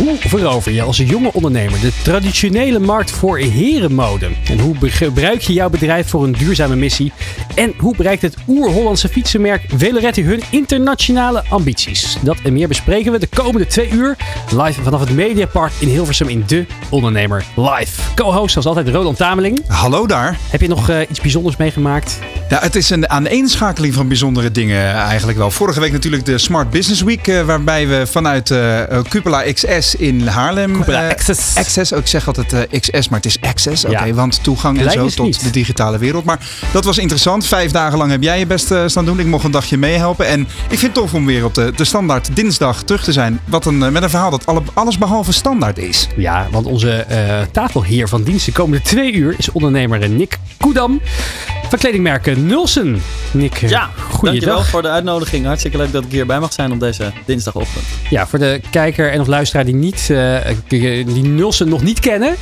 Hoe verover je als jonge ondernemer de traditionele markt voor herenmode? En hoe gebruik je jouw bedrijf voor een duurzame missie? En hoe bereikt het oer-Hollandse fietsenmerk Veleretti hun internationale ambities? Dat en meer bespreken we de komende twee uur live vanaf het Mediapark in Hilversum in De Ondernemer Live. Co-host zoals altijd Roland Tameling. Hallo daar. Heb je nog uh, iets bijzonders meegemaakt? Ja, het is een aaneenschakeling van bijzondere dingen eigenlijk wel. Vorige week natuurlijk de Smart Business Week, uh, waarbij we vanuit uh, Cupola XS in Haarlem. Cupola Access. Access, ook ik zeg altijd XS, maar het is Access. Oké, okay, want toegang en zo tot niet. de digitale wereld. Maar dat was interessant. Vijf dagen lang heb jij je best staan doen. Ik mocht een dagje meehelpen. En ik vind het tof om weer op de, de standaard dinsdag terug te zijn. Wat een, met een verhaal dat alle, alles behalve standaard is. Ja, want onze tafelheer van dienst de komende twee uur is ondernemer Nick Koedam. Van kledingmerken Nulsen. Nick, ja, goeiedag. dankjewel voor de uitnodiging. Hartstikke leuk dat ik hierbij mag zijn op deze dinsdagochtend. Ja, voor de kijker en of luisteraar die, niet, uh, die Nulsen nog niet kennen.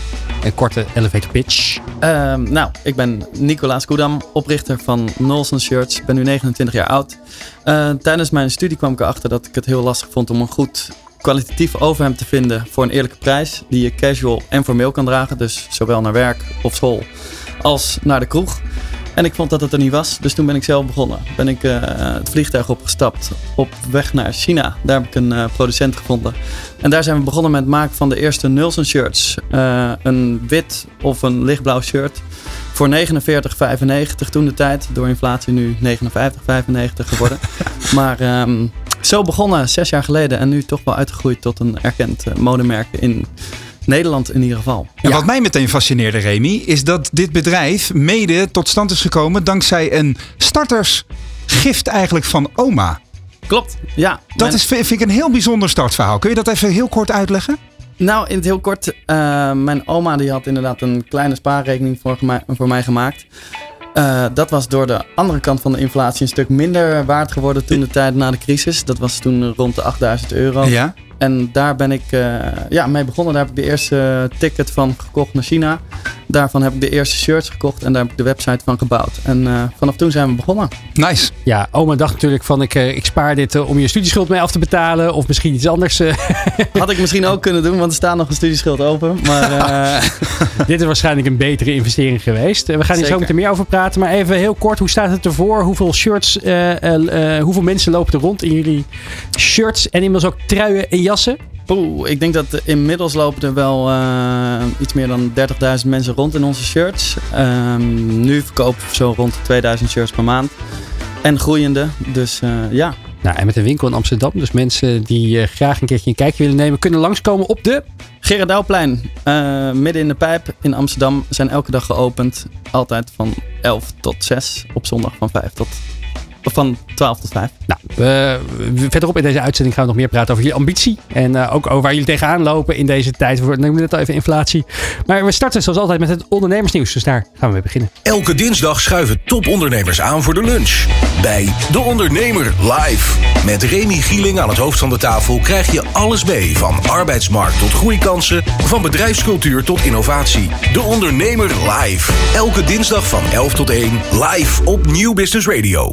Een korte elevator pitch. Uh, nou, ik ben Nicolaas Koedam, oprichter van Nulsen Shirts. Ik ben nu 29 jaar oud. Uh, tijdens mijn studie kwam ik erachter dat ik het heel lastig vond om een goed kwalitatief overhemd te vinden voor een eerlijke prijs. Die je casual en formeel kan dragen. Dus zowel naar werk of school als naar de kroeg. En ik vond dat het er niet was. Dus toen ben ik zelf begonnen. Ben ik uh, het vliegtuig opgestapt op weg naar China. Daar heb ik een uh, producent gevonden. En daar zijn we begonnen met het maken van de eerste Nulsen shirts. Uh, een wit of een lichtblauw shirt. Voor 49,95 toen de tijd. Door inflatie nu 59,95 geworden. maar um, zo begonnen, zes jaar geleden. En nu toch wel uitgegroeid tot een erkend modemerk in Nederland in ieder geval. En ja. wat mij meteen fascineerde, Remy, is dat dit bedrijf mede tot stand is gekomen dankzij een startersgift eigenlijk van oma. Klopt, ja. Dat mijn... is, vind ik een heel bijzonder startverhaal. Kun je dat even heel kort uitleggen? Nou, in het heel kort. Uh, mijn oma die had inderdaad een kleine spaarrekening voor, voor mij gemaakt. Uh, dat was door de andere kant van de inflatie een stuk minder waard geworden toen de tijd na de crisis. Dat was toen rond de 8000 euro. Ja. En daar ben ik uh, ja, mee begonnen. Daar heb ik de eerste ticket van gekocht naar China. Daarvan heb ik de eerste shirts gekocht en daar heb ik de website van gebouwd. En uh, vanaf toen zijn we begonnen. Nice. Ja, oma dacht natuurlijk van ik, uh, ik spaar dit uh, om je studieschuld mee af te betalen. Of misschien iets anders. Had ik misschien ook kunnen doen, want er staat nog een studieschuld open. Maar dit is waarschijnlijk een betere investering geweest. We gaan hier zo meteen meer over praten. Maar even heel kort, hoe staat het ervoor? Hoeveel shirts, hoeveel mensen lopen er rond in jullie shirts? En inmiddels ook truien en jassen? Poeh, ik denk dat inmiddels lopen er wel uh, iets meer dan 30.000 mensen rond in onze shirts. Um, nu verkopen we zo rond de 2000 shirts per maand. En groeiende, dus uh, ja. Nou, en met een winkel in Amsterdam. Dus mensen die uh, graag een keertje een kijkje willen nemen, kunnen langskomen op de... Gerard Douwplein, midden in de pijp in Amsterdam. Zijn elke dag geopend. Altijd van 11 tot 6. Op zondag van 5 tot van 12 tot 5. Nou, uh, verderop in deze uitzending gaan we nog meer praten over je ambitie. En uh, ook over waar jullie tegenaan lopen in deze tijd. We nemen net al even inflatie. Maar we starten zoals altijd met het ondernemersnieuws. Dus daar gaan we mee beginnen. Elke dinsdag schuiven topondernemers aan voor de lunch. Bij De Ondernemer live. Met Remy Gieling aan het hoofd van de tafel krijg je alles mee. Van arbeidsmarkt tot groeikansen. Van bedrijfscultuur tot innovatie. De Ondernemer live. Elke dinsdag van 11 tot 1 live op Nieuw Business Radio.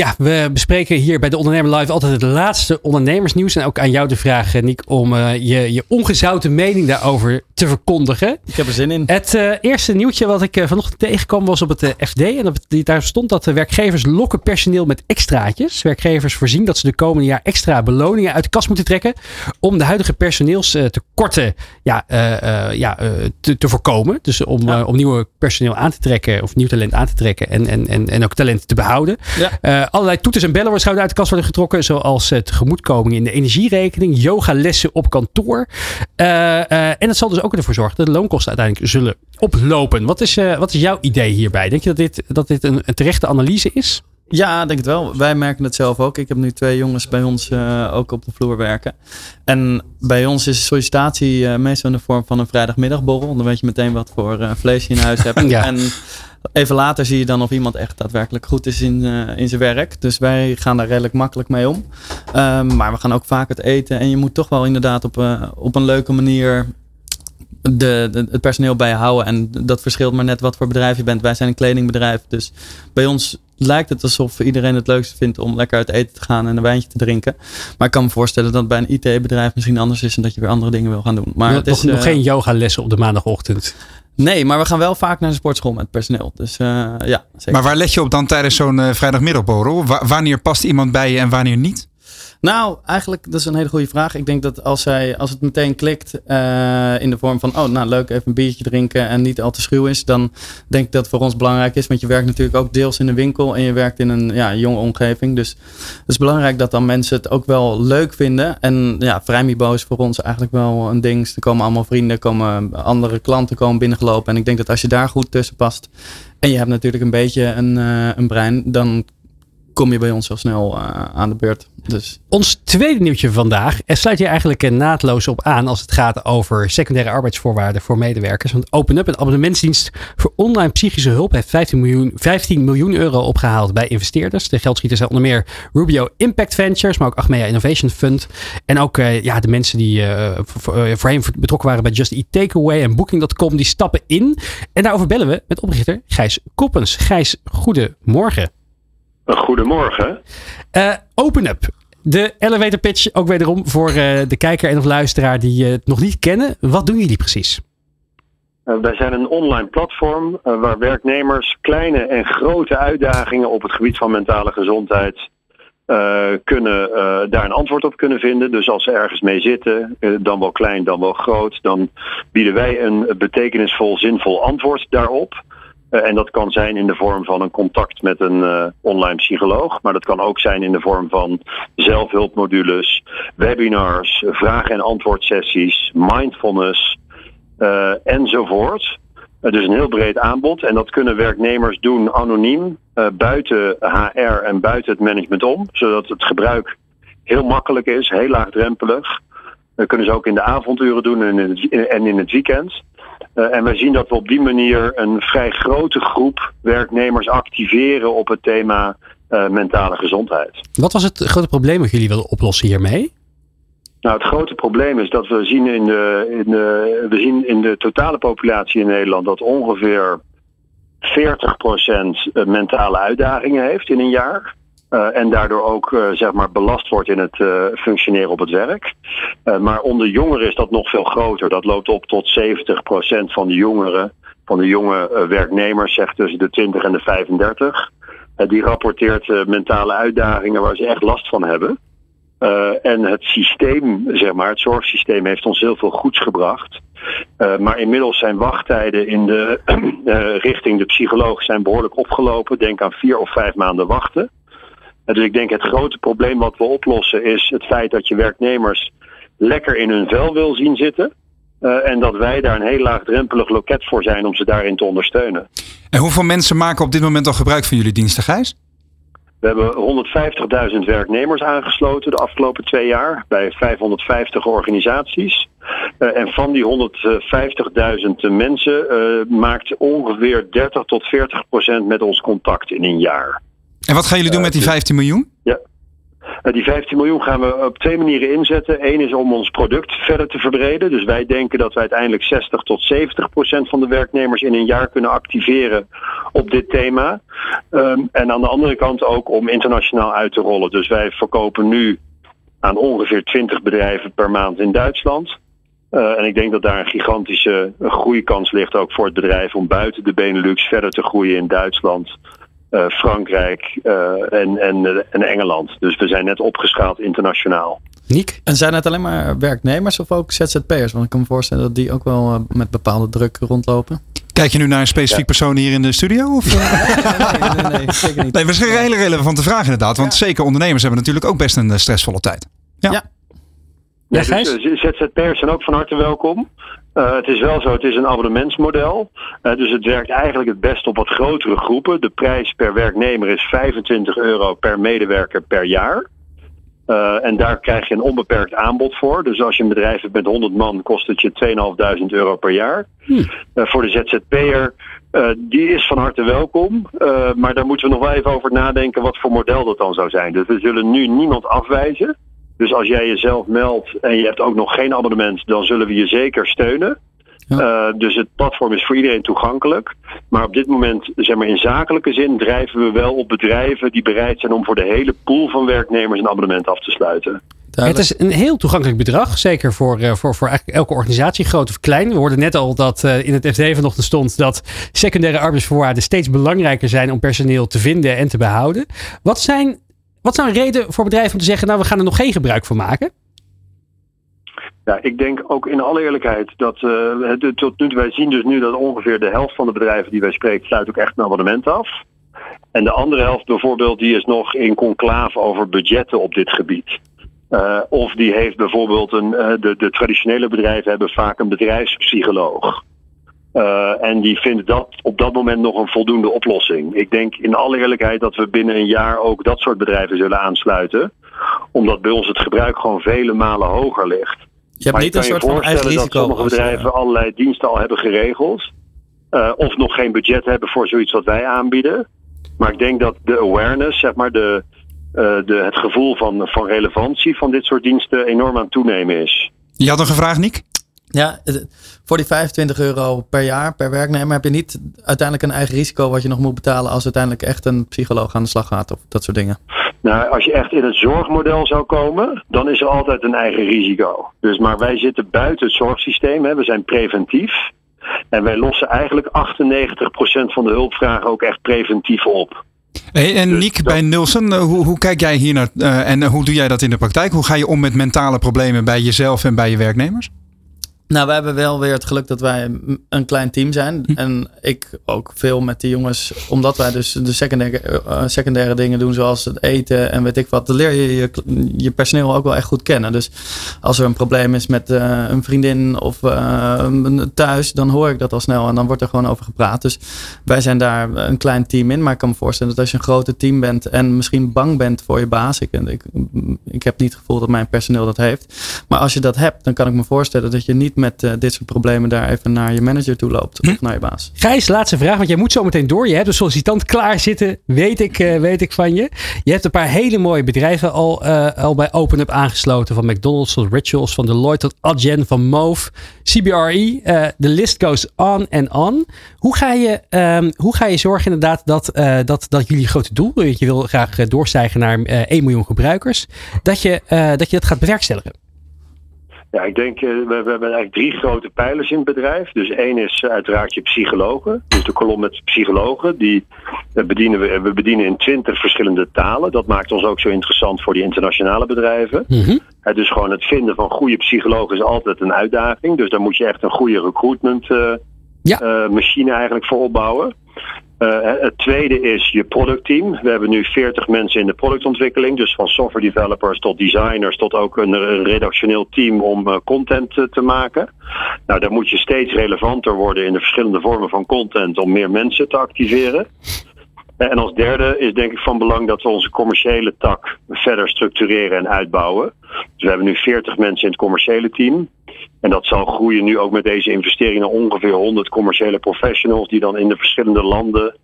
Ja, we bespreken hier bij de Ondernemer Live altijd het laatste ondernemersnieuws. En ook aan jou de vraag, Nick, om uh, je, je ongezouten mening daarover te verkondigen. Ik heb er zin in. Het uh, eerste nieuwtje wat ik uh, vanochtend tegenkwam was op het FD. En daar stond dat de werkgevers lokken personeel met extraatjes. Werkgevers voorzien dat ze de komende jaar extra beloningen uit de kas moeten trekken. Om de huidige personeelstekorten ja, ja, te, te, voorkomen. Dus om, ja. om nieuwe personeel aan te trekken of nieuw talent aan te trekken. En, en, en, en ook talent te behouden. Ja allerlei toeters en bellen waarschijnlijk uit de kast worden getrokken. Zoals het tegemoetkoming in de energierekening, yogalessen op kantoor. Uh, uh, en het zal dus ook ervoor zorgen dat de loonkosten uiteindelijk zullen oplopen. Wat is, uh, wat is jouw idee hierbij? Denk je dat dit, dat dit een, een terechte analyse is? Ja, denk het wel. Wij merken het zelf ook. Ik heb nu twee jongens bij ons uh, ook op de vloer werken. En bij ons is sollicitatie uh, meestal in de vorm van een vrijdagmiddagborrel. Dan weet je meteen wat voor uh, vlees je in huis hebt. ja. En even later zie je dan of iemand echt daadwerkelijk goed is in, in zijn werk. Dus wij gaan daar redelijk makkelijk mee om. Um, maar we gaan ook vaak het eten. En je moet toch wel inderdaad op, op een leuke manier de, de, het personeel bijhouden. En dat verschilt maar net wat voor bedrijf je bent. Wij zijn een kledingbedrijf. Dus bij ons lijkt het alsof iedereen het leukste vindt om lekker uit eten te gaan en een wijntje te drinken. Maar ik kan me voorstellen dat bij een IT-bedrijf misschien anders is en dat je weer andere dingen wil gaan doen. Maar het is nog uh, geen yogalessen op de maandagochtend. Nee, maar we gaan wel vaak naar de sportschool met personeel. Dus uh, ja, zeker. Maar waar let je op dan tijdens zo'n uh, vrijdagmiddagborrel? wanneer past iemand bij je en wanneer niet? Nou, eigenlijk, dat is een hele goede vraag. Ik denk dat als, zij, als het meteen klikt uh, in de vorm van, oh, nou leuk, even een biertje drinken en niet al te schuw is, dan denk ik dat het voor ons belangrijk is. Want je werkt natuurlijk ook deels in een winkel en je werkt in een ja, jonge omgeving. Dus het is belangrijk dat dan mensen het ook wel leuk vinden. En ja, vrijmibo is voor ons eigenlijk wel een ding. Er komen allemaal vrienden, komen andere klanten komen binnengelopen. En ik denk dat als je daar goed tussen past en je hebt natuurlijk een beetje een, uh, een brein, dan kom je bij ons zo snel uh, aan de beurt. Dus. Ons tweede nieuwtje vandaag sluit je eigenlijk naadloos op aan als het gaat over secundaire arbeidsvoorwaarden voor medewerkers. Want OpenUp, een abonnementsdienst voor online psychische hulp, heeft 15 miljoen, 15 miljoen euro opgehaald bij investeerders. De geldschieters zijn onder meer Rubio Impact Ventures, maar ook Achmea Innovation Fund. En ook uh, ja, de mensen die uh, voorheen betrokken waren bij Just Eat Takeaway en Booking.com, die stappen in. En daarover bellen we met oprichter Gijs Koppens. Gijs, goedemorgen. Goedemorgen. Uh, open up. De elevator pitch ook wederom voor uh, de kijker en of luisteraar die het nog niet kennen. Wat doen jullie precies? Wij zijn een online platform waar werknemers kleine en grote uitdagingen op het gebied van mentale gezondheid kunnen, daar een antwoord op kunnen vinden. Dus als ze ergens mee zitten, dan wel klein, dan wel groot, dan bieden wij een betekenisvol, zinvol antwoord daarop. Uh, en dat kan zijn in de vorm van een contact met een uh, online psycholoog. Maar dat kan ook zijn in de vorm van zelfhulpmodules, webinars, vraag- en antwoordsessies, mindfulness uh, enzovoort. dus een heel breed aanbod. En dat kunnen werknemers doen anoniem, buiten HR en buiten het management om. Zodat het gebruik heel makkelijk is, heel laagdrempelig. Dat kunnen ze ook in de avonduren doen en in en in het weekend. Uh, en we zien dat we op die manier een vrij grote groep werknemers activeren op het thema uh, mentale gezondheid. Wat was het grote probleem dat jullie wilden oplossen hiermee? Nou, het grote probleem is dat we zien in de, in de, we zien in de totale populatie in Nederland dat ongeveer 40% mentale uitdagingen heeft in een jaar. Uh, en daardoor ook uh, zeg maar belast wordt in het uh, functioneren op het werk. maar onder jongeren is dat nog veel groter. Dat loopt op tot 70% van de jongeren, van de jonge werknemers, zeg tussen de 20 en de 35. die rapporteert mentale uitdagingen waar ze echt last van hebben. en het systeem, zeg maar, het zorgsysteem heeft ons heel veel goeds gebracht. maar inmiddels zijn wachttijden in de richting de psycholoog zijn behoorlijk opgelopen. Denk aan vier of vijf maanden wachten. Dus ik denk het grote probleem wat we oplossen is het feit dat je werknemers lekker in hun vel wil zien zitten. Uh, en dat wij daar een heel laagdrempelig loket voor zijn om ze daarin te ondersteunen. En hoeveel mensen maken op dit moment al gebruik van jullie diensten, Gijs? We hebben 150.000 werknemers aangesloten de afgelopen twee jaar bij 550 organisaties. Uh, en van die 150.000 mensen uh, maakt ongeveer 30 tot 40 procent met ons contact in een jaar. En wat gaan jullie doen met die 15 miljoen? Ja, die 15 miljoen gaan we op twee manieren inzetten. Eén is om ons product verder te verbreden. Dus wij denken dat we uiteindelijk 60 tot 70 procent van de werknemers in een jaar kunnen activeren op dit thema. Um, en aan de andere kant ook om internationaal uit te rollen. Dus wij verkopen nu aan ongeveer 20 bedrijven per maand in Duitsland. Uh, en ik denk dat daar een gigantische groeikans ligt ook voor het bedrijf om buiten de Benelux verder te groeien in Duitsland, uh, Frankrijk uh, en, en, en Engeland. Dus we zijn net opgeschaald internationaal. Niek? En zijn het alleen maar werknemers of ook ZZP'ers? Want ik kan me voorstellen dat die ook wel uh, met bepaalde druk rondlopen. Kijk je nu naar een specifiek ja. persoon hier in de studio? Of? nee, nee, nee, nee, zeker niet. Nee, dat is een hele relevante vraag inderdaad. Want ja. zeker ondernemers hebben natuurlijk ook best een stressvolle tijd. Ja. Ja. Dus, eh, ZZP'ers zijn ook van harte welkom. Eh, het is wel zo, het is een abonnementsmodel. Eh, dus het werkt eigenlijk het best op wat grotere groepen. De prijs per werknemer is 25 euro per medewerker per jaar. En daar krijg je een onbeperkt aanbod voor. Dus als je een bedrijf hebt met 100 man, kost het je 2.500 euro per jaar. Hm. Voor de ZZP'er, die is van harte welkom. Maar daar moeten we nog wel even over nadenken wat voor model dat dan zou zijn. Dus we zullen nu niemand afwijzen. Dus als jij jezelf meldt en je hebt ook nog geen abonnement, dan zullen we je zeker steunen. Ja. Eh, dus het platform is voor iedereen toegankelijk. Maar op dit moment, zeg maar in zakelijke zin, drijven we wel op bedrijven die bereid zijn om voor de hele pool van werknemers een abonnement af te sluiten. Het is een heel toegankelijk bedrag, zeker voor, eh, voor, voor eigenlijk elke organisatie, groot of klein. We hoorden net al dat eh, in het FD vanochtend stond dat secundaire arbeidsvoorwaarden steeds belangrijker zijn om personeel te vinden en te behouden. Wat zijn, wat zijn reden voor bedrijven om te zeggen, nou we gaan er nog geen gebruik van maken? Ja, ik denk ook in alle eerlijkheid dat eh, tot nu toe, wij zien dus nu dat ongeveer de helft van de bedrijven die wij spreken sluit ook echt een abonnement af. En de andere helft bijvoorbeeld, die is nog in conclave over budgetten op dit gebied. Eh, of die heeft bijvoorbeeld een, eh, de, de traditionele bedrijven hebben vaak een bedrijfspsycholoog. Eh, en die vinden dat op dat moment nog een voldoende oplossing. Ik denk in alle eerlijkheid dat we binnen een jaar ook dat soort bedrijven zullen aansluiten. Omdat bij ons het gebruik gewoon vele malen hoger ligt. Je hebt Maar niet een soort van eigen voorstellen risico. dat sommige als, eh, bedrijven allerlei diensten al hebben geregeld. eh, of nog geen budget hebben voor zoiets wat wij aanbieden. Maar ik denk dat de awareness, zeg maar, de, eh, de, het gevoel van, van relevantie van dit soort diensten enorm aan het toenemen is. Je had nog een vraag, Niek? Ja, voor die 25 euro per jaar per werknemer heb je niet uiteindelijk een eigen risico wat je nog moet betalen als uiteindelijk echt een psycholoog aan de slag gaat of dat soort dingen. Nou, als je echt in het zorgmodel zou komen, dan is er altijd een eigen risico. Dus, maar wij zitten buiten het zorgsysteem, hè. we zijn preventief. En wij lossen eigenlijk 98% van de hulpvragen ook echt preventief op. Hey, en Dus Niek, dat- bij Nilsen, eh, hoe, hoe kijk jij hier naar eh, en hoe doe jij dat in de praktijk? Hoe ga je om met mentale problemen bij jezelf en bij je werknemers? Nou, we hebben wel weer het geluk dat wij een klein team zijn. En ik ook veel met die jongens, omdat wij dus de secundaire, eh, secundaire dingen doen, zoals het eten en weet ik wat, dan leer je je, je personeel ook wel echt goed kennen. Dus als er een probleem is met eh, een vriendin of eh, thuis, dan hoor ik dat al snel en dan wordt er gewoon over gepraat. Dus wij zijn daar een klein team in. Maar ik kan me voorstellen dat als je een grote team bent en misschien bang bent voor je baas, ik, ik, ik heb niet het gevoel dat mijn personeel dat heeft. Maar als je dat hebt, dan kan ik me voorstellen dat je niet met eh, dit soort problemen daar even naar je manager toe loopt of naar je baas. Gijs, laatste vraag, want jij moet zo meteen door. Je hebt een sollicitant klaar zitten, weet ik, eh, weet ik van je. Je hebt een paar hele mooie bedrijven al, eh, al bij OpenUp aangesloten. Van McDonald's tot Rituals, van Deloitte tot Adyen, van Move, CBRE. De list goes on and on. Hoe ga je, ehm, hoe ga je zorgen inderdaad dat, dat, dat jullie grote doel, je wil graag doorstijgen naar eh 1 miljoen gebruikers, dat je, dat je dat gaat bewerkstelligen? Ja, ik denk, eh, we, we hebben eigenlijk drie grote pijlers in het bedrijf. Dus één is eh, uiteraard je psychologen. Dus de kolom met psychologen, die eh, bedienen we, we bedienen in twintig verschillende talen. Dat maakt ons ook zo interessant voor die internationale bedrijven. Mhm. Eh, dus gewoon het vinden van goede psychologen is altijd een uitdaging. Dus daar moet je echt een goede recruitment Ja. machine eigenlijk voor opbouwen. Eh, het tweede is je productteam. We hebben nu 40 mensen in de productontwikkeling. Dus van software developers tot designers tot ook een eh, redactioneel team om eh, content eh, te maken. Nou, daar moet je steeds relevanter worden in de verschillende vormen van content om meer mensen te activeren. En als derde is denk ik van belang dat we onze commerciële tak verder structureren en uitbouwen. Dus we hebben nu 40 mensen in het commerciële team. En dat zal groeien nu ook met deze investeringen ongeveer 100 commerciële professionals die dan in de verschillende landen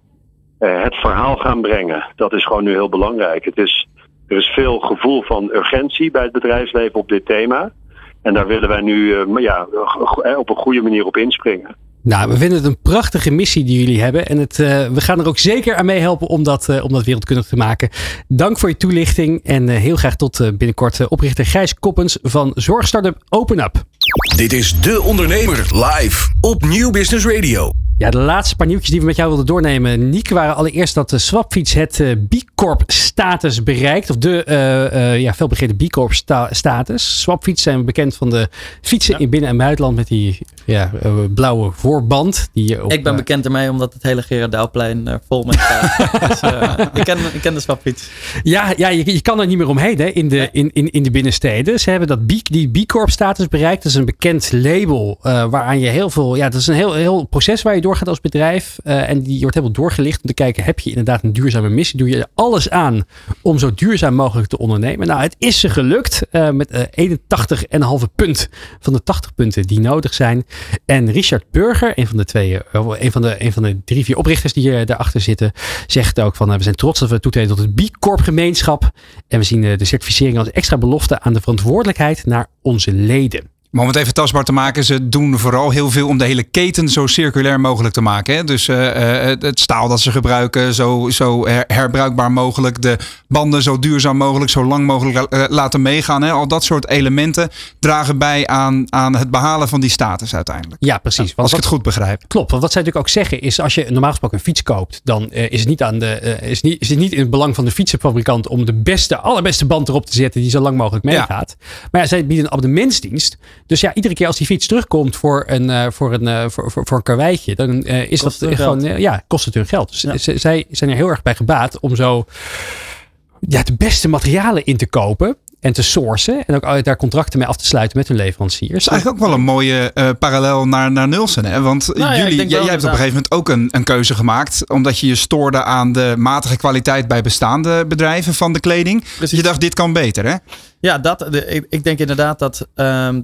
eh, het verhaal gaan brengen. Dat is gewoon nu heel belangrijk. Het is, er is veel gevoel van urgentie bij het bedrijfsleven op dit thema. En daar willen wij nu eh, ja, eh, op een goede manier op inspringen. Nou, we vinden het een prachtige missie die jullie hebben. En het, eh, we gaan er ook zeker aan meehelpen om dat, eh, om dat wereldkundig te maken. Dank voor je toelichting. En eh, heel graag tot binnenkort oprichter Gijs Koppens van Zorgstartup OpenUp. Dit is De Ondernemer live op Nieuw Business Radio. Ja, de laatste paar nieuwtjes die we met jou wilden doornemen. Niek, waren allereerst dat de Swapfiets het eh, B Corp status bereikt. Of de eh, eh, ja, felbegrepen B Corp sta- status. Swapfiets zijn bekend van de fietsen in binnen- en buitenland met die ja, eh, blauwe voorband. Die op, ik ben eh, bekend ermee omdat het hele Gerardouwplein er vol mee staat. dus, eh, ik, ken, ik ken de swapfiets. Ja, ja je, je kan er niet meer omheen hè, in, de, in, in, in de binnensteden. Ze hebben dat B, die B Corp status bereikt. Dat is een bekend label eh, waaraan je heel veel... Ja, dat is een heel, heel proces waar je doorgaat als bedrijf. eh, en die wordt helemaal doorgelicht om te kijken... heb je inderdaad een duurzame missie? Doe je alles aan om zo duurzaam mogelijk te ondernemen? Nou, het is ze gelukt eh, met eh 81,5 punt van de 80 punten die nodig zijn. En Richard Burger, een van de twee, een van de, een van de drie, vier oprichters die eh, daarachter zitten, zegt ook van we zijn trots dat we toetreden tot het B Corp gemeenschap. En we zien de certificering als extra belofte aan de verantwoordelijkheid naar onze leden. Maar om het even tastbaar te maken, ze doen vooral heel veel om de hele keten zo circulair mogelijk te maken. Hè? Dus eh, eh, het staal dat ze gebruiken, zo, zo her- herbruikbaar mogelijk. De banden zo duurzaam mogelijk, zo lang mogelijk eh, laten meegaan. Hè? Al dat soort elementen dragen bij aan, aan het behalen van die status uiteindelijk. Ja, precies. Als ik het goed begrijp. Klopt, want wat zij natuurlijk ook zeggen is, als je normaal gesproken een fiets koopt, dan is, het niet aan de, is, niet, is het niet in het belang van de fietsenfabrikant om de beste, allerbeste band erop te zetten die zo lang mogelijk meegaat. Maar ja, zij bieden een abonnementsdienst. Dus ja, iedere keer als die fiets terugkomt voor een, eh, voor een, eh, voor, voor, voor een karweitje, dan eh, is Kost dat het hun gewoon, ja, kost het hun geld. Dus Ja. zij zijn er heel erg bij gebaat om zo ja, de beste materialen in te kopen en te sourcen. En ook daar contracten mee af te sluiten met hun leveranciers. Dat is eigenlijk ook wel een mooie eh, parallel naar, naar Nulsen. Hè? Want Nou ja, ik jullie, jij, hebt op een gegeven moment ook een, een keuze gemaakt. Omdat je je stoorde aan de matige kwaliteit bij bestaande bedrijven van de kleding. Precies. Je dacht, dit kan beter hè? Ja, dat, de, ik, ik denk inderdaad dat ehm,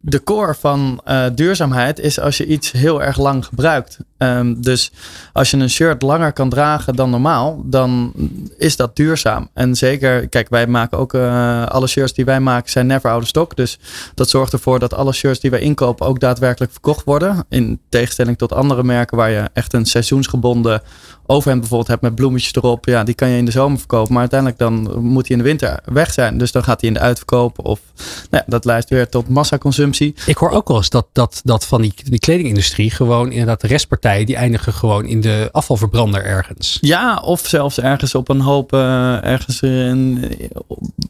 de core van eh, duurzaamheid is als je iets heel erg lang gebruikt. Ehm, dus als je een shirt langer kan dragen dan normaal, dan is dat duurzaam. En zeker, kijk, wij maken ook eh, alle shirts die wij maken zijn never out of stock. Dus dat zorgt ervoor dat alle shirts die wij inkopen ook daadwerkelijk verkocht worden. In tegenstelling tot andere merken waar je echt een seizoensgebonden overhemd bijvoorbeeld hebt met bloemetjes erop. Ja, die kan je in de zomer verkopen. Maar uiteindelijk dan moet hij in de winter weg zijn. Dus dan gaat hij in de uitverkoop. Of nou ja, dat leidt weer tot massaconsumptie. Ik hoor ook wel eens dat, dat, dat van die, die kledingindustrie gewoon inderdaad de restpartijen die eindigen gewoon in de afvalverbrander ergens. Ja, of zelfs ergens op een hoop, eh, ergens in,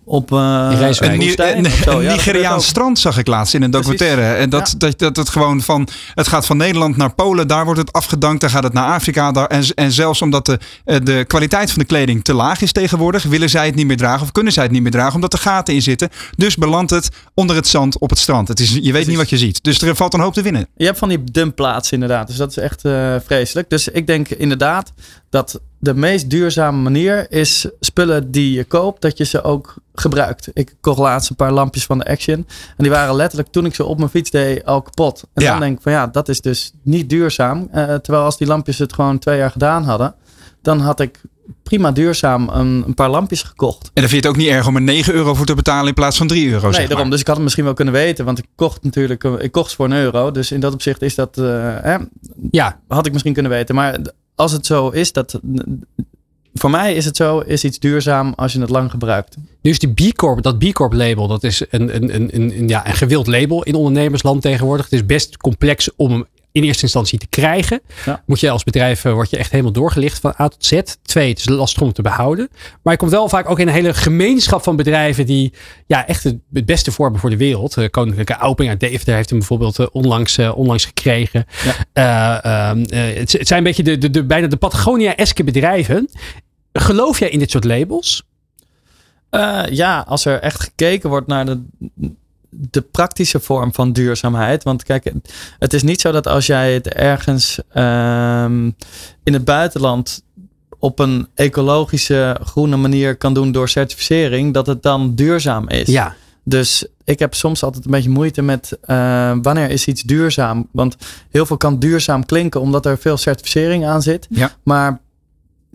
op uh, In. Een, Ni- zo. Ja, Nigeriaans strand zag ik laatst in een Precies. documentaire. En dat, Ja. dat, dat het gewoon van. Het gaat van Nederland naar Polen, daar wordt het afgedankt. Dan gaat het naar Afrika. Daar, en, en zelfs omdat de, eh, de kwaliteit van de kleding te laag is tegenwoordig, willen zij het niet meer dragen of kunnen zij het niet meer dragen omdat er gaten in zitten. Dus belandt het onder het zand op het strand. Het is, je weet niet wat je ziet. Dus er valt een hoop te winnen. Je hebt van die dumpplaatsen inderdaad. Dus dat is echt eh, vreselijk. Dus ik denk inderdaad dat de meest duurzame manier is spullen die je koopt, dat je ze ook gebruikt. Ik kocht laatst een paar lampjes van de Action. En die waren letterlijk toen ik ze op mijn fiets deed al kapot. En Ja. dan denk ik van ja, dat is dus niet duurzaam. Eh, terwijl als die lampjes het gewoon twee jaar gedaan hadden, dan had ik prima duurzaam een, een paar lampjes gekocht. En dan vind je het ook niet erg om er 9 euro voor te betalen in plaats van 3 euro. Nee, zeg maar. daarom. Dus ik had het misschien wel kunnen weten. Want ik kocht natuurlijk, eh, ik kocht ze voor een euro. Dus in dat opzicht is dat, eh, hè, Ja, had ik misschien kunnen weten. Maar als het zo is, dat voor mij is het zo, is iets duurzaam als je het lang gebruikt. dus die B Corp, dat B Corp label, dat is een, een, een, een, ja, een gewild label in ondernemersland tegenwoordig. Het is best complex om in eerste instantie te krijgen. Ja. Moet je als bedrijf, eh, word je echt helemaal doorgelicht van A tot Z. Twee, het is lastig om te behouden. Maar je komt wel vaak ook in een hele gemeenschap van bedrijven die ja, echt het, het beste vormen voor de wereld. Eh, Koninklijke Auping uit Deventer heeft hem bijvoorbeeld eh, onlangs, onlangs gekregen. Eh, ehm, eh, het, het zijn een beetje de, de, de, bijna de Patagonia-eske bedrijven. Geloof jij in dit soort labels? Ja, als er echt gekeken wordt naar de, de praktische vorm van duurzaamheid. Want kijk, het is niet zo dat als jij het ergens ehm, in het buitenland op een ecologische, groene manier kan doen door certificering, dat het dan duurzaam is. Ja. Dus ik heb soms altijd een beetje moeite met eh, wanneer is iets duurzaam. Want heel veel kan duurzaam klinken omdat er veel certificering aan zit. Ja. Maar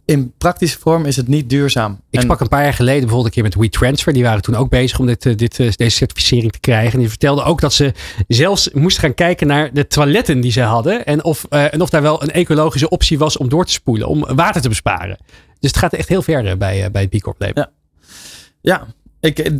in praktische vorm is het niet duurzaam. Ik sprak een paar jaar geleden bijvoorbeeld een keer met WeTransfer. Die waren toen ook bezig om dit, eh, dit, eh, deze certificering te krijgen. En die vertelden ook dat ze zelfs moesten gaan kijken naar de toiletten die ze hadden. En of, eh, en of daar wel een ecologische optie was om door te spoelen. Om water te besparen. Dus het gaat echt heel ver bij, bij het B Corp label. Ja. Ja, ik, eh,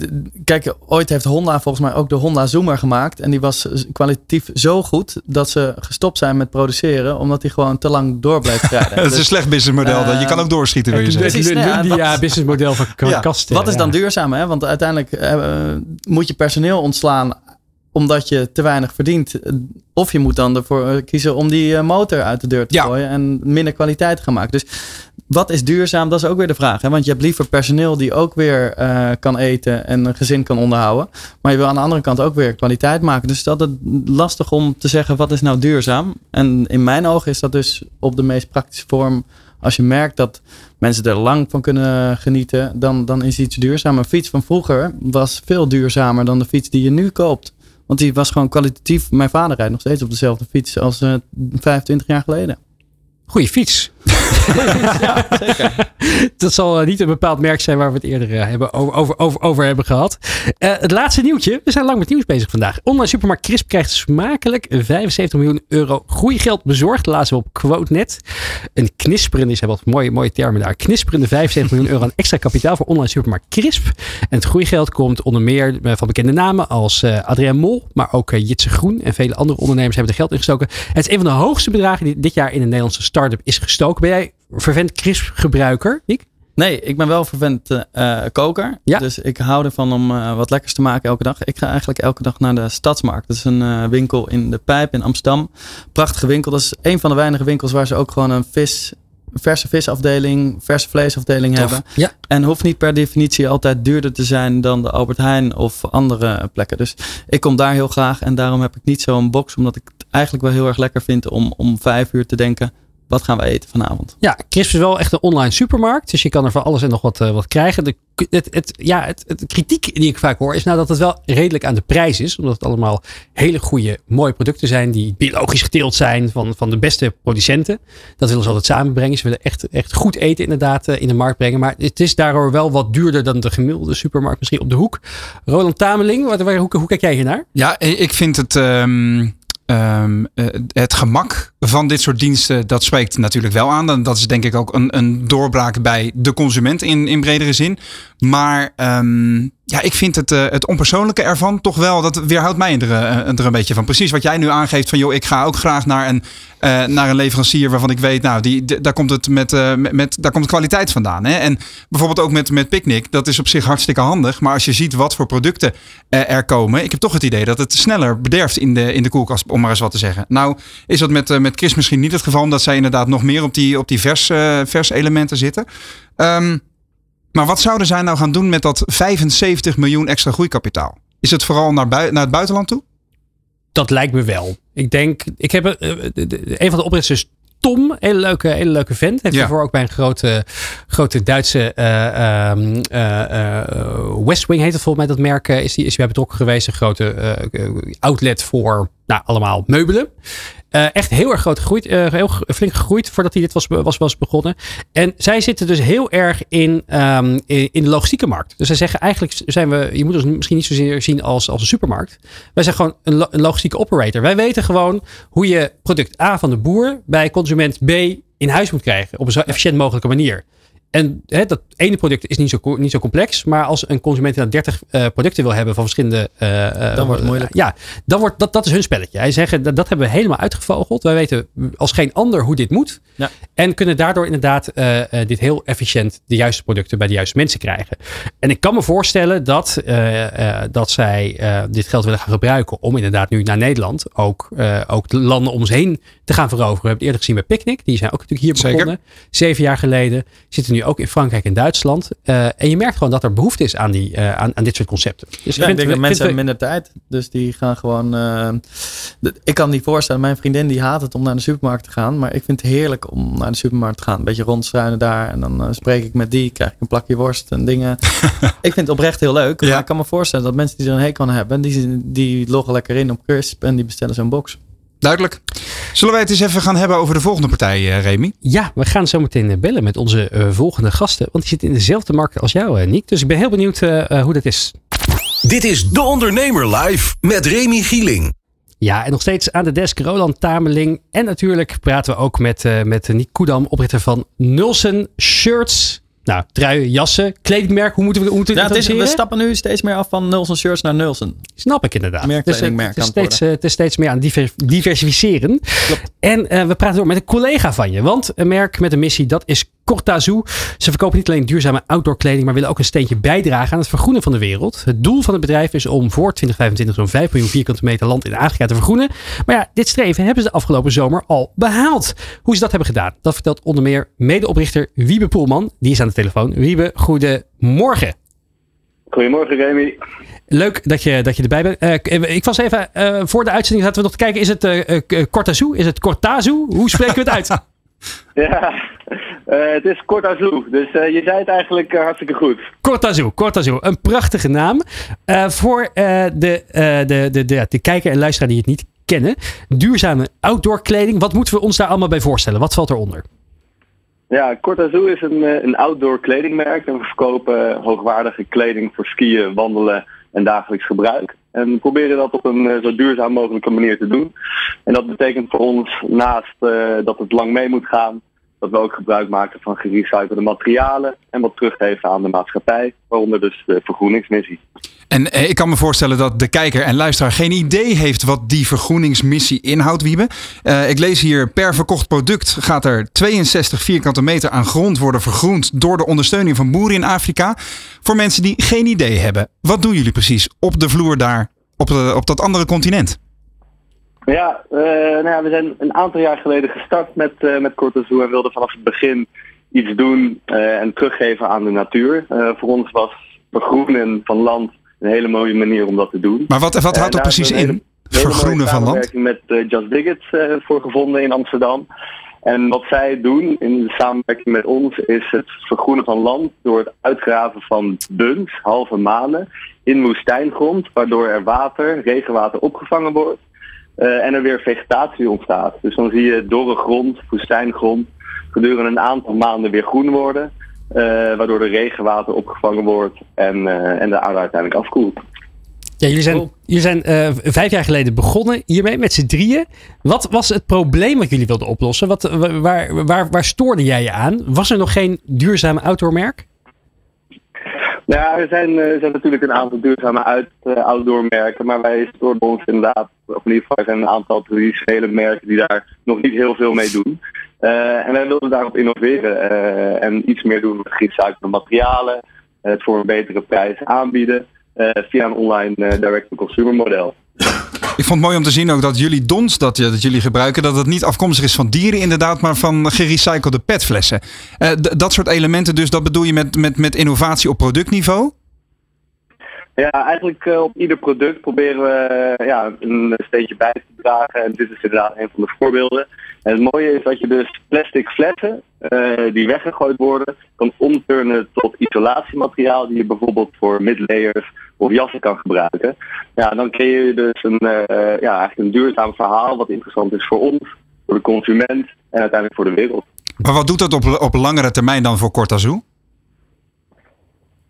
kijk, ooit heeft Honda volgens mij ook de Honda Zoomer gemaakt. En die was kwalitatief zo goed dat ze gestopt zijn met produceren. Omdat die gewoon te lang door bleef rijden. Het is Dus, een slecht businessmodel. Eh, je kan ook doorschieten, wil je Het zeggen. Precies, nou ja, Lundia wat- businessmodel van Ja, kasten. wat is dan duurzaam? Hè? Want uiteindelijk eh, moet je personeel ontslaan omdat je te weinig verdient. Of je moet dan ervoor kiezen om die motor uit de deur te Ja. gooien en minder kwaliteit te gaan maken. Dus wat is duurzaam? Dat is ook weer de vraag. Hè? Want je hebt liever personeel die ook weer eh, kan eten en een gezin kan onderhouden. Maar je wil aan de andere kant ook weer kwaliteit maken. Dus dat is lastig om te zeggen wat is nou duurzaam. En in mijn ogen is dat dus op de meest praktische vorm. Als je merkt dat mensen er lang van kunnen genieten, dan, dan is iets duurzaam. Een fiets van vroeger was veel duurzamer dan de fiets die je nu koopt. Want die was gewoon kwalitatief. Mijn vader rijdt nog steeds op dezelfde fiets als eh 25 jaar geleden. Goeie fiets. Zeker. Dat zal eh, niet een bepaald merk zijn waar we het eerder eh, hebben over, over, over, hebben gehad. Eh, het laatste nieuwtje. We zijn lang met nieuws bezig vandaag. Online supermarkt Crisp krijgt smakelijk 75 miljoen euro groeigeld bezorgd. We op QuoteNet. Een knisperende, ze hebben wat mooie, mooie termen daar. Knisperende 75 miljoen euro aan extra kapitaal voor online supermarkt Crisp. En het groeigeld komt onder meer van bekende namen als eh Adrien Mol. Maar ook eh, Jitse Groen en vele andere ondernemers hebben er geld in gestoken. Het is een van de hoogste bedragen die dit jaar in een Nederlandse start-up is gestoken. Ben jij vervent Crisp gebruiker, Nick? Nee, ik ben wel vervent eh, koker. Ja. Dus ik hou ervan om eh, wat lekkers te maken elke dag. Ik ga eigenlijk elke dag naar de Stadsmarkt. Dat is een winkel in de Pijp in Amsterdam. Prachtige winkel. Dat is een van de weinige winkels waar ze ook gewoon een vis, verse visafdeling, verse vleesafdeling Tof. hebben. Ja. En hoeft niet per definitie altijd duurder te zijn dan de Albert Heijn of andere plekken. Dus ik kom daar heel graag en daarom heb ik niet zo'n box. Omdat ik het eigenlijk wel heel erg lekker vind om om vijf uur te denken. Wat gaan we eten vanavond? Ja, Crisp is wel echt een online supermarkt. Dus je kan er van alles en nog wat, eh, wat krijgen. De, het, het, ja, het, het kritiek die ik vaak hoor is nou dat het wel redelijk aan de prijs is. Omdat het allemaal hele goede, mooie producten zijn. Die biologisch geteeld zijn van, van de beste producenten. Dat willen ze altijd samenbrengen. Ze willen echt, echt goed eten inderdaad eh, in de markt brengen. Maar het is daardoor wel wat duurder dan de gemiddelde supermarkt misschien op de hoek. Roland Tameling, wat, waar, hoe, hoe kijk jij hier naar? Ja, ik vind het, ehm, ehm, eh, het gemak van dit soort diensten, dat spreekt natuurlijk wel aan. Dat is denk ik ook een, een doorbraak bij de consument in, in bredere zin. Maar ehm, ja, ik vind het, eh, het onpersoonlijke ervan toch wel, dat weerhoudt mij er, eh, er een beetje van. Precies wat jij nu aangeeft van, joh, ik ga ook graag naar een, eh, naar een leverancier waarvan ik weet, nou, die, daar, komt het met, met, met- daar komt kwaliteit vandaan. Hè? En bijvoorbeeld ook met, met Picnic, dat is op zich hartstikke handig. Maar als je ziet wat voor producten er komen, ik heb toch het idee dat het sneller bederft in de, in de koelkast, om maar eens wat te zeggen. Nou, is dat met, eh, met Chris misschien niet het geval, omdat zij inderdaad nog meer op die, op die vers, eh, vers elementen zitten. Ehm, maar wat zouden zij nou gaan doen met dat 75 miljoen extra groeikapitaal? Is het vooral naar, bui- naar het buitenland toe? Dat lijkt me wel. Ik denk, ik heb eh, de- een van de oprichters. Tom, hele leuke, hele leuke vent. Heeft Ja. daarvoor ook bij een grote, grote Duitse eh, eh, eh, West Wing heet het volgens mij dat merk. eh, is die is bij betrokken geweest. Een grote eh, outlet voor nou, allemaal meubelen. Eh, echt heel erg groot gegroeid. eh, heel flink gegroeid voordat hij dit was, was, was begonnen. En zij zitten dus heel erg in, ehm, in, de logistieke markt. Dus zij zeggen eigenlijk zijn we, je moet ons misschien niet zozeer zien als, als een supermarkt. Wij zijn gewoon een logistieke operator. Wij weten gewoon hoe je product A van de boer bij consument B in huis moet krijgen. Op een zo efficiënt mogelijke manier. En hè, dat ene product is niet zo, niet zo complex. Maar als een consument inderdaad 30 eh, producten wil hebben van verschillende. eh, Dan wordt het moeilijk. Ja, dan wordt, dat, dat is hun spelletje. Hij zegt dat, dat hebben we helemaal uitgevogeld. Wij weten als geen ander hoe dit moet. Ja. En kunnen daardoor inderdaad dit heel efficiënt de juiste producten bij de juiste mensen krijgen. En ik kan me voorstellen dat, dat zij dit geld willen gaan gebruiken om inderdaad nu naar Nederland ook, ook de landen om ons heen te gaan veroveren. We hebben het eerder gezien bij Picnic. Die zijn ook natuurlijk hier Zeker. begonnen. Zeven jaar geleden. Zitten nu ook in Frankrijk en Duitsland. Eh, en je merkt gewoon dat er behoefte is aan, die, eh, aan, aan dit soort concepten. Dus Ja, ik denk dat mensen vind- hebben minder tijd. Dus die gaan gewoon. de- ik kan niet voorstellen. Mijn vriendin die haat het om naar de supermarkt te gaan. Maar ik vind het heerlijk om naar de supermarkt te gaan. Een beetje rondstruinen daar. En dan spreek ik met die. Krijg ik een plakje worst en dingen. ik vind het oprecht heel leuk. Ja. Maar ik kan me voorstellen dat mensen die er een hekel aan hebben. Die, die loggen lekker in op Crisp. En die bestellen zo'n box. Duidelijk. Zullen wij het eens even gaan hebben over de volgende partij, eh, Remy? Ja, we gaan zo meteen eh, bellen met onze eh, volgende gasten. Want die zitten in dezelfde markt als jou, eh, Niek. Dus ik ben heel benieuwd hoe dat is. Dit is De Ondernemer live met Remy Gieling. Ja, en nog steeds aan de desk Roland Tameling. En natuurlijk praten we ook met, eh met Niek Koedam, oprichter van Nulsen Shirts. Nou, truien, jassen, kledingmerk. Hoe moeten we, hoe moeten we Ja, het is, we stappen nu steeds meer af van Nulsen shirts naar Nulsen. Snap ik inderdaad. Meer Dus, eh, kledingmerk het, is steeds, eh, het is steeds meer aan diver- diversificeren. Klopt. En eh, we praten door met een collega van je. Want een merk met een missie, dat is Cortazoo. Ze verkopen niet alleen duurzame outdoor kleding, maar willen ook een steentje bijdragen aan het vergroenen van de wereld. Het doel van het bedrijf is om voor 2025 zo'n 5 miljoen vierkante meter land in Afrika te vergroenen. Maar ja, dit streven hebben ze de afgelopen zomer al behaald. Hoe ze dat hebben gedaan, dat vertelt onder meer medeoprichter Wiebe Poelman. Die is aan de telefoon. Wiebe, goedemorgen. Goedemorgen Remy. Leuk dat je, dat je erbij bent. Uh, ik was even uh, voor de uitzending zaten we nog te kijken. Is het uh, Cortazoo? Is het Cortazoo? Hoe spreken we het uit? ja, het is Cortazoo. Dus je zei het eigenlijk hartstikke goed. Cortazoo, Cortazoo. Een prachtige naam. voor de, de, de, de, de kijker en luisteraar die het niet kennen. Duurzame outdoor kleding. Wat moeten we ons daar allemaal bij voorstellen? Wat valt eronder? Ja, Cortazoo is een, een outdoor kledingmerk. En we verkopen hoogwaardige kleding voor skiën, wandelen en dagelijks gebruik. En we proberen dat op een zo duurzaam mogelijke manier te doen. En dat betekent voor ons, naast dat het lang mee moet gaan, dat we ook gebruik maken van gerecyclede materialen en wat teruggeven aan de maatschappij, waaronder dus de vergroeningsmissie. En eh, ik kan me voorstellen dat de kijker en luisteraar geen idee heeft wat die vergroeningsmissie inhoudt, Wiebe. Uh, ik lees hier, per verkocht product gaat er 62 vierkante meter aan grond worden vergroend door de ondersteuning van boeren in Afrika. Voor mensen die geen idee hebben, wat doen jullie precies op de vloer daar, op, de, op dat andere continent? Ja, uh, nou ja, we zijn een aantal jaar geleden gestart met, uh, met Cortazoo en wilden vanaf het begin iets doen uh, en teruggeven aan de natuur. voor ons was vergroenen van land een hele mooie manier om dat te doen. Maar wat, wat houdt dat precies in? Vergroenen van land? met Just Dig It voor gevonden in Amsterdam. En wat zij doen in samenwerking met ons is het vergroenen van land door het uitgraven van bunks, halve manen, in woestijngrond, waardoor er water, regenwater opgevangen wordt. Uh, en er weer vegetatie ontstaat. Dus dan zie je dorre grond, woestijngrond, gedurende een aantal maanden weer groen worden. Uh, waardoor de regenwater opgevangen wordt en, uh, en de aarde uiteindelijk afkoelt. Ja, jullie zijn, jullie zijn vijf jaar geleden begonnen hiermee met z'n drieën. Wat was het probleem wat jullie wilden oplossen? Wat, waar, waar, waar stoorde jij je aan? Was er nog geen duurzame outdoormerk? Ja, er zijn, er zijn natuurlijk een aantal duurzame uit, uh, outdoormerken, maar wij storen ons inderdaad, of in ieder geval zijn een aantal traditionele merken die daar nog niet heel veel mee doen. Uh, en wij wilden daarop innoveren en iets meer doen met gerecyclede materialen, het voor een betere prijs aanbieden via een online direct-to-consumer model. Ik vond het mooi om te zien ook dat jullie dons dat, dat jullie gebruiken, dat het niet afkomstig is van dieren inderdaad, maar van gerecyclede petflessen. Uh, dat soort elementen dus, dat bedoel je met, met, met innovatie op productniveau? Ja, eigenlijk uh, op ieder product proberen we ja, een steentje bij te dragen. En dit is inderdaad een van de voorbeelden. En het mooie is dat je dus plastic flessen uh, die weggegooid worden, kan omturnen tot isolatiemateriaal die je bijvoorbeeld voor midlayers of jassen kan gebruiken. Ja, dan creëer je dus een, ja, eigenlijk een duurzaam verhaal wat interessant is voor ons, voor de consument en uiteindelijk voor de wereld. Maar wat doet dat op, op langere termijn dan voor Cortazoo?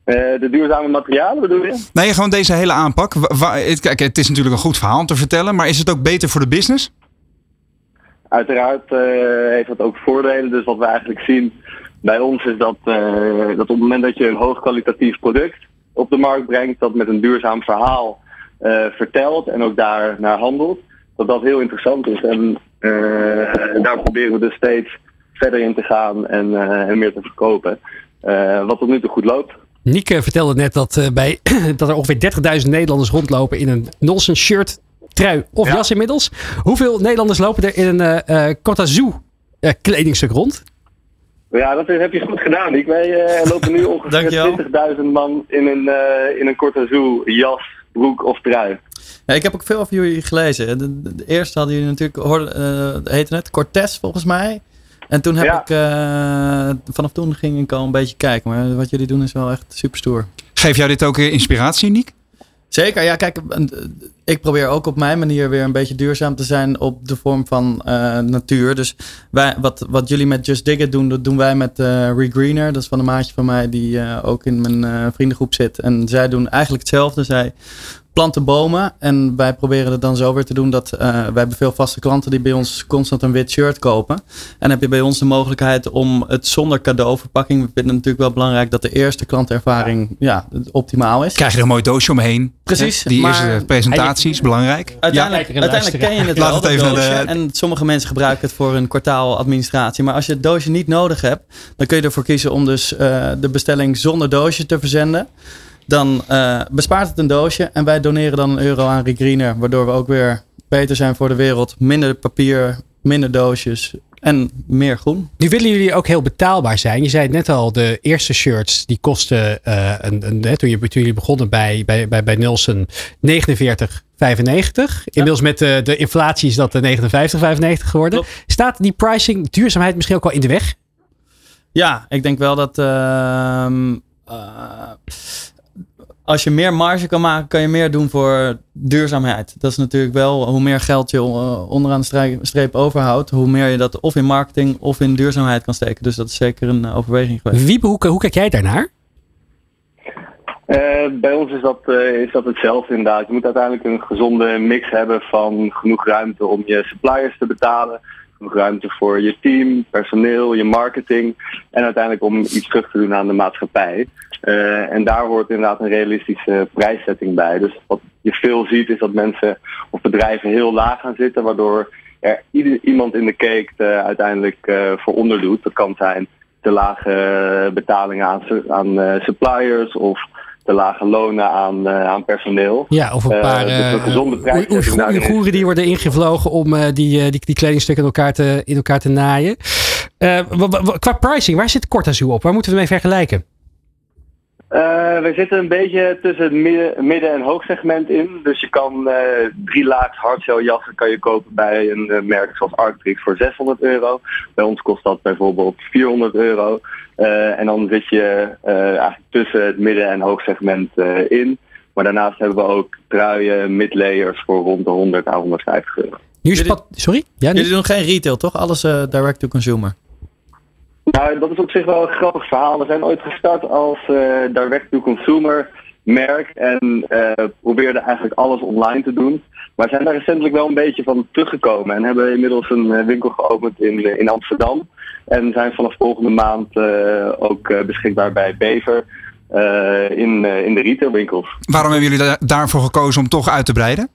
Uh, de duurzame materialen bedoel je? Nee, gewoon deze hele aanpak. Kijk, het is natuurlijk een goed verhaal om te vertellen, maar is het ook beter voor de business? Uiteraard uh, heeft dat ook voordelen. Dus wat we eigenlijk zien bij ons is dat, uh, dat op het moment dat je een hoogkwalitatief product op de markt brengt, dat met een duurzaam verhaal vertelt en ook daar naar handelt, dat dat heel interessant is. En daar proberen we dus steeds verder in te gaan en, meer te verkopen. wat tot nu toe goed loopt. Nieke vertelde net dat, bij, dat er ongeveer 30.000 Nederlanders rondlopen in een Nolsen shirt, trui of ja. jas inmiddels. Hoeveel Nederlanders lopen er in een uh, uh, Cortazoo kledingstuk rond? Ja, dat heb je goed gedaan. Nick. Wij lopen nu ongeveer 20.000 man in een, in een Cortazoo jas, broek of trui. Ja, ik heb ook veel over jullie gelezen. De, de, de eerste hadden jullie natuurlijk, hoorde, heette het, Cortez volgens mij. En toen heb ja. ik, uh, vanaf toen ging ik al een beetje kijken. Maar wat jullie doen is wel echt super stoer. Geef jou dit ook inspiratie, Niek? Zeker, ja, kijk, ik probeer ook op mijn manier weer een beetje duurzaam te zijn op de vorm van uh, natuur. Dus wij, wat, wat jullie met Just Dig It doen, dat doen wij met uh, Regreener. Dat is van een maatje van mij die ook in mijn vriendengroep zit. En zij doen eigenlijk hetzelfde. Zij planten bomen en wij proberen het dan zo weer te doen dat uh, wij hebben veel vaste klanten die bij ons constant een wit shirt kopen. En heb je bij ons de mogelijkheid om het zonder cadeauverpakking. We vinden het natuurlijk wel belangrijk dat de eerste klantervaring ja, optimaal is. Krijg je er een mooi doosje omheen. Precies. Die eerste presentatie is belangrijk. Uiteindelijk, ja, uiteindelijk ken je het wel, het even doosje. De... En sommige mensen gebruiken het voor een kwartaal administratie. Maar als je het doosje niet nodig hebt, dan kun je ervoor kiezen om dus uh, de bestelling zonder doosje te verzenden. Dan uh, bespaart het een doosje en wij doneren dan een euro aan Regreener. Waardoor we ook weer beter zijn voor de wereld. Minder papier, minder doosjes en meer groen. Nu willen jullie ook heel betaalbaar zijn. Je zei het net al, de eerste shirts die kosten, uh, een, een, toen, je, toen jullie begonnen bij, bij, bij, bij Nielsen, 49,95. Inmiddels met de, de inflatie is dat de 59,95 geworden. Klopt. Staat die pricing, duurzaamheid misschien ook wel in de weg? Ja, ik denk wel dat... Uh, als je meer marge kan maken, kan je meer doen voor duurzaamheid. Dat is natuurlijk wel hoe meer geld je eh, onderaan de streep overhoudt, hoe meer je dat of in marketing of in duurzaamheid kan steken. Dus dat is zeker een eh, overweging geweest. Wiebe, hoe, hoe kijk jij daarnaar? Uh, bij ons is dat, uh, is dat hetzelfde inderdaad. Je moet uiteindelijk een gezonde mix hebben van genoeg ruimte om je suppliers te betalen ruimte voor je team, personeel, je marketing en uiteindelijk om iets terug te doen aan de maatschappij. Uh, en daar hoort inderdaad een realistische prijszetting bij. Dus wat je veel ziet is dat mensen of bedrijven heel laag gaan zitten, waardoor er ieder, iemand in de cake uh, uiteindelijk uh, voor onderdoet. Dat kan zijn te lage betalingen aan, aan suppliers of te lage lonen aan, uh, aan personeel. Ja, of een paar uh, dus een gezonde prijs. die worden ingevlogen om die, die, die kledingstukken in elkaar te, in elkaar te naaien. qua pricing, waar zit Cortazu op? Waar moeten we mee vergelijken? We zitten een beetje tussen het midden, midden- en hoogsegment in. Dus je kan drie laags hardshell jassen kan je kopen bij een merk zoals Arctrix voor 600 euro. Bij ons kost dat bijvoorbeeld 400 euro. Uh, en dan zit je uh, eigenlijk tussen het midden- en hoogsegment uh, in. Maar daarnaast hebben we ook truien, midlayers voor rond de 100 à 150 euro. Nu sorry? Ja, Jullie doen geen retail, toch? Alles direct to consumer. Nou, dat is op zich wel een grappig verhaal. We zijn ooit gestart als direct to consumer merk en probeerden eigenlijk alles online te doen. Maar zijn daar recentelijk wel een beetje van teruggekomen en hebben inmiddels een winkel geopend in, in Amsterdam. En zijn vanaf volgende maand uh, ook beschikbaar bij Bever uh, in, in de retailwinkels. Waarom hebben jullie da daarvoor gekozen om toch uit te breiden?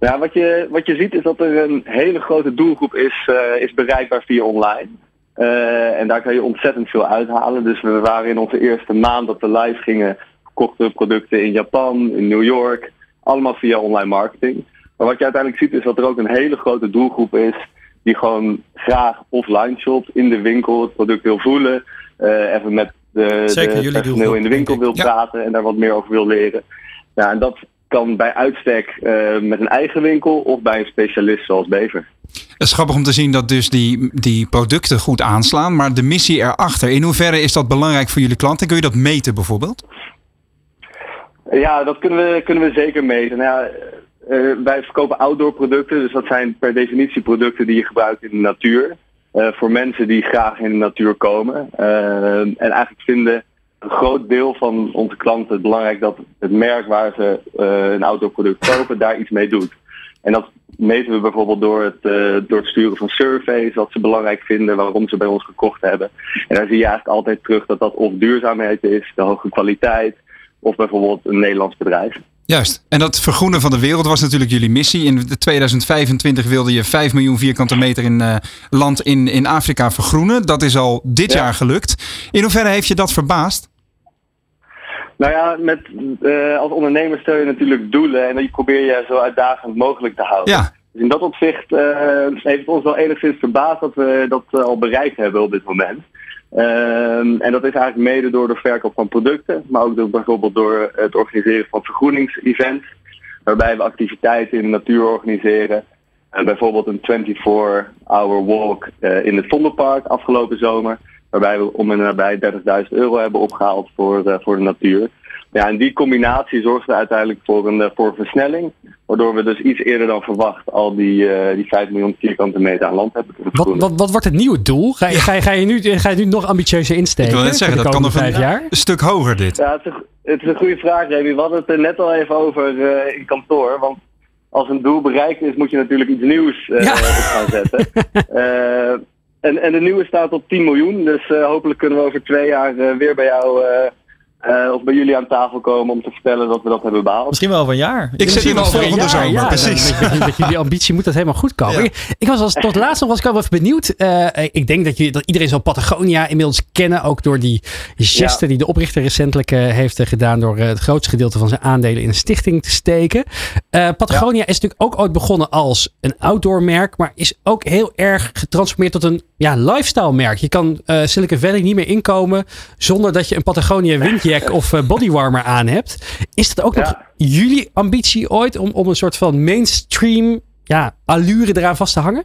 Ja, wat je, wat je ziet is dat er een hele grote doelgroep is, is bereikbaar via online. En daar kan je ontzettend veel uithalen. Dus we waren in onze eerste maand dat we live gingen, verkochten producten in Japan, in New York, allemaal via online marketing. Maar wat je uiteindelijk ziet is dat er ook een hele grote doelgroep is die gewoon graag offline shopt, in de winkel het product wil voelen. Uh, even met de, Zeker, de personeel in de winkel wil praten en daar wat meer over wil leren. Ja, en dat kan bij uitstek uh, met een eigen winkel of bij een specialist zoals Bever. Het is grappig om te zien dat dus die, die producten goed aanslaan, maar de missie erachter, in hoeverre is dat belangrijk voor jullie klanten? Kun je dat meten bijvoorbeeld? Ja, dat kunnen we, kunnen we zeker meten. Nou ja, uh, wij verkopen outdoor producten, dus dat zijn per definitie producten die je gebruikt in de natuur. Uh, voor mensen die graag in de natuur komen. En eigenlijk vinden een groot deel van onze klanten het belangrijk dat het merk waar ze een outdoor product kopen daar iets mee doet. En dat meten we bijvoorbeeld door het, door het sturen van surveys, wat ze belangrijk vinden, waarom ze bij ons gekocht hebben. En daar zie je eigenlijk altijd terug dat dat of duurzaamheid is, de hoge kwaliteit, of bijvoorbeeld een Nederlands bedrijf. Juist. En dat vergroenen van de wereld was natuurlijk jullie missie. In 2025 wilde je 5 miljoen vierkante meter in uh, land in, in Afrika vergroenen. Dat is al dit jaar gelukt. In hoeverre heeft je dat verbaasd? Nou ja, met, uh, als ondernemer stel je natuurlijk doelen en die probeer je zo uitdagend mogelijk te houden. Ja. Dus in dat opzicht uh, heeft het ons wel enigszins verbaasd dat we dat al bereikt hebben op dit moment. Um, en dat is eigenlijk mede door de verkoop van producten, maar ook door, bijvoorbeeld door het organiseren van vergroeningsevents, waarbij we activiteiten in de natuur organiseren. Uh, bijvoorbeeld een 24-hour walk in het Vondelpark afgelopen zomer, waarbij we om en nabij 30.000 euro hebben opgehaald voor, uh, voor de natuur. Ja, en die combinatie zorgt er uiteindelijk voor een, voor een versnelling. Waardoor we dus iets eerder dan verwacht al die, uh, die 5 miljoen vierkante meter aan land hebben wat, wat, wat, wordt het nieuwe doel? Ga je, ga, je, ga, je nu, ga je nu nog ambitieuzer insteken? Ik wil net zeggen, dat kan nog vijf jaar? een stuk hoger dit. Ja, het is, het is een goede vraag, Remy. We hadden het er net al even over uh, in kantoor. Want als een doel bereikt is, moet je natuurlijk iets nieuws uh, ja. op gaan zetten. en, en de nieuwe staat op 10 miljoen. Dus hopelijk kunnen we over twee jaar weer bij jou uh, of bij jullie aan tafel komen om te vertellen dat we dat hebben behaald. Misschien wel over een jaar. Ik zit hier volgende zomer, ja, precies. Met, met, jullie ambitie moet dat helemaal goed komen. Ik, ik, was als, tot laatst nog was ik wel even benieuwd. Uh, ik denk dat, je, dat iedereen zal Patagonia inmiddels kennen. Ook door die geste die de oprichter recentelijk uh, heeft gedaan. Door het grootste gedeelte van zijn aandelen in een stichting te steken. Patagonia is natuurlijk ook ooit begonnen als een outdoor merk. Maar is ook heel erg getransformeerd tot een ja, lifestyle merk. Je kan Silicon Valley niet meer inkomen zonder dat je een Patagonia windje of uh, bodywarmer aan hebt. Is dat ook nog jullie ambitie ooit om, om een soort van mainstream ja, allure eraan vast te hangen?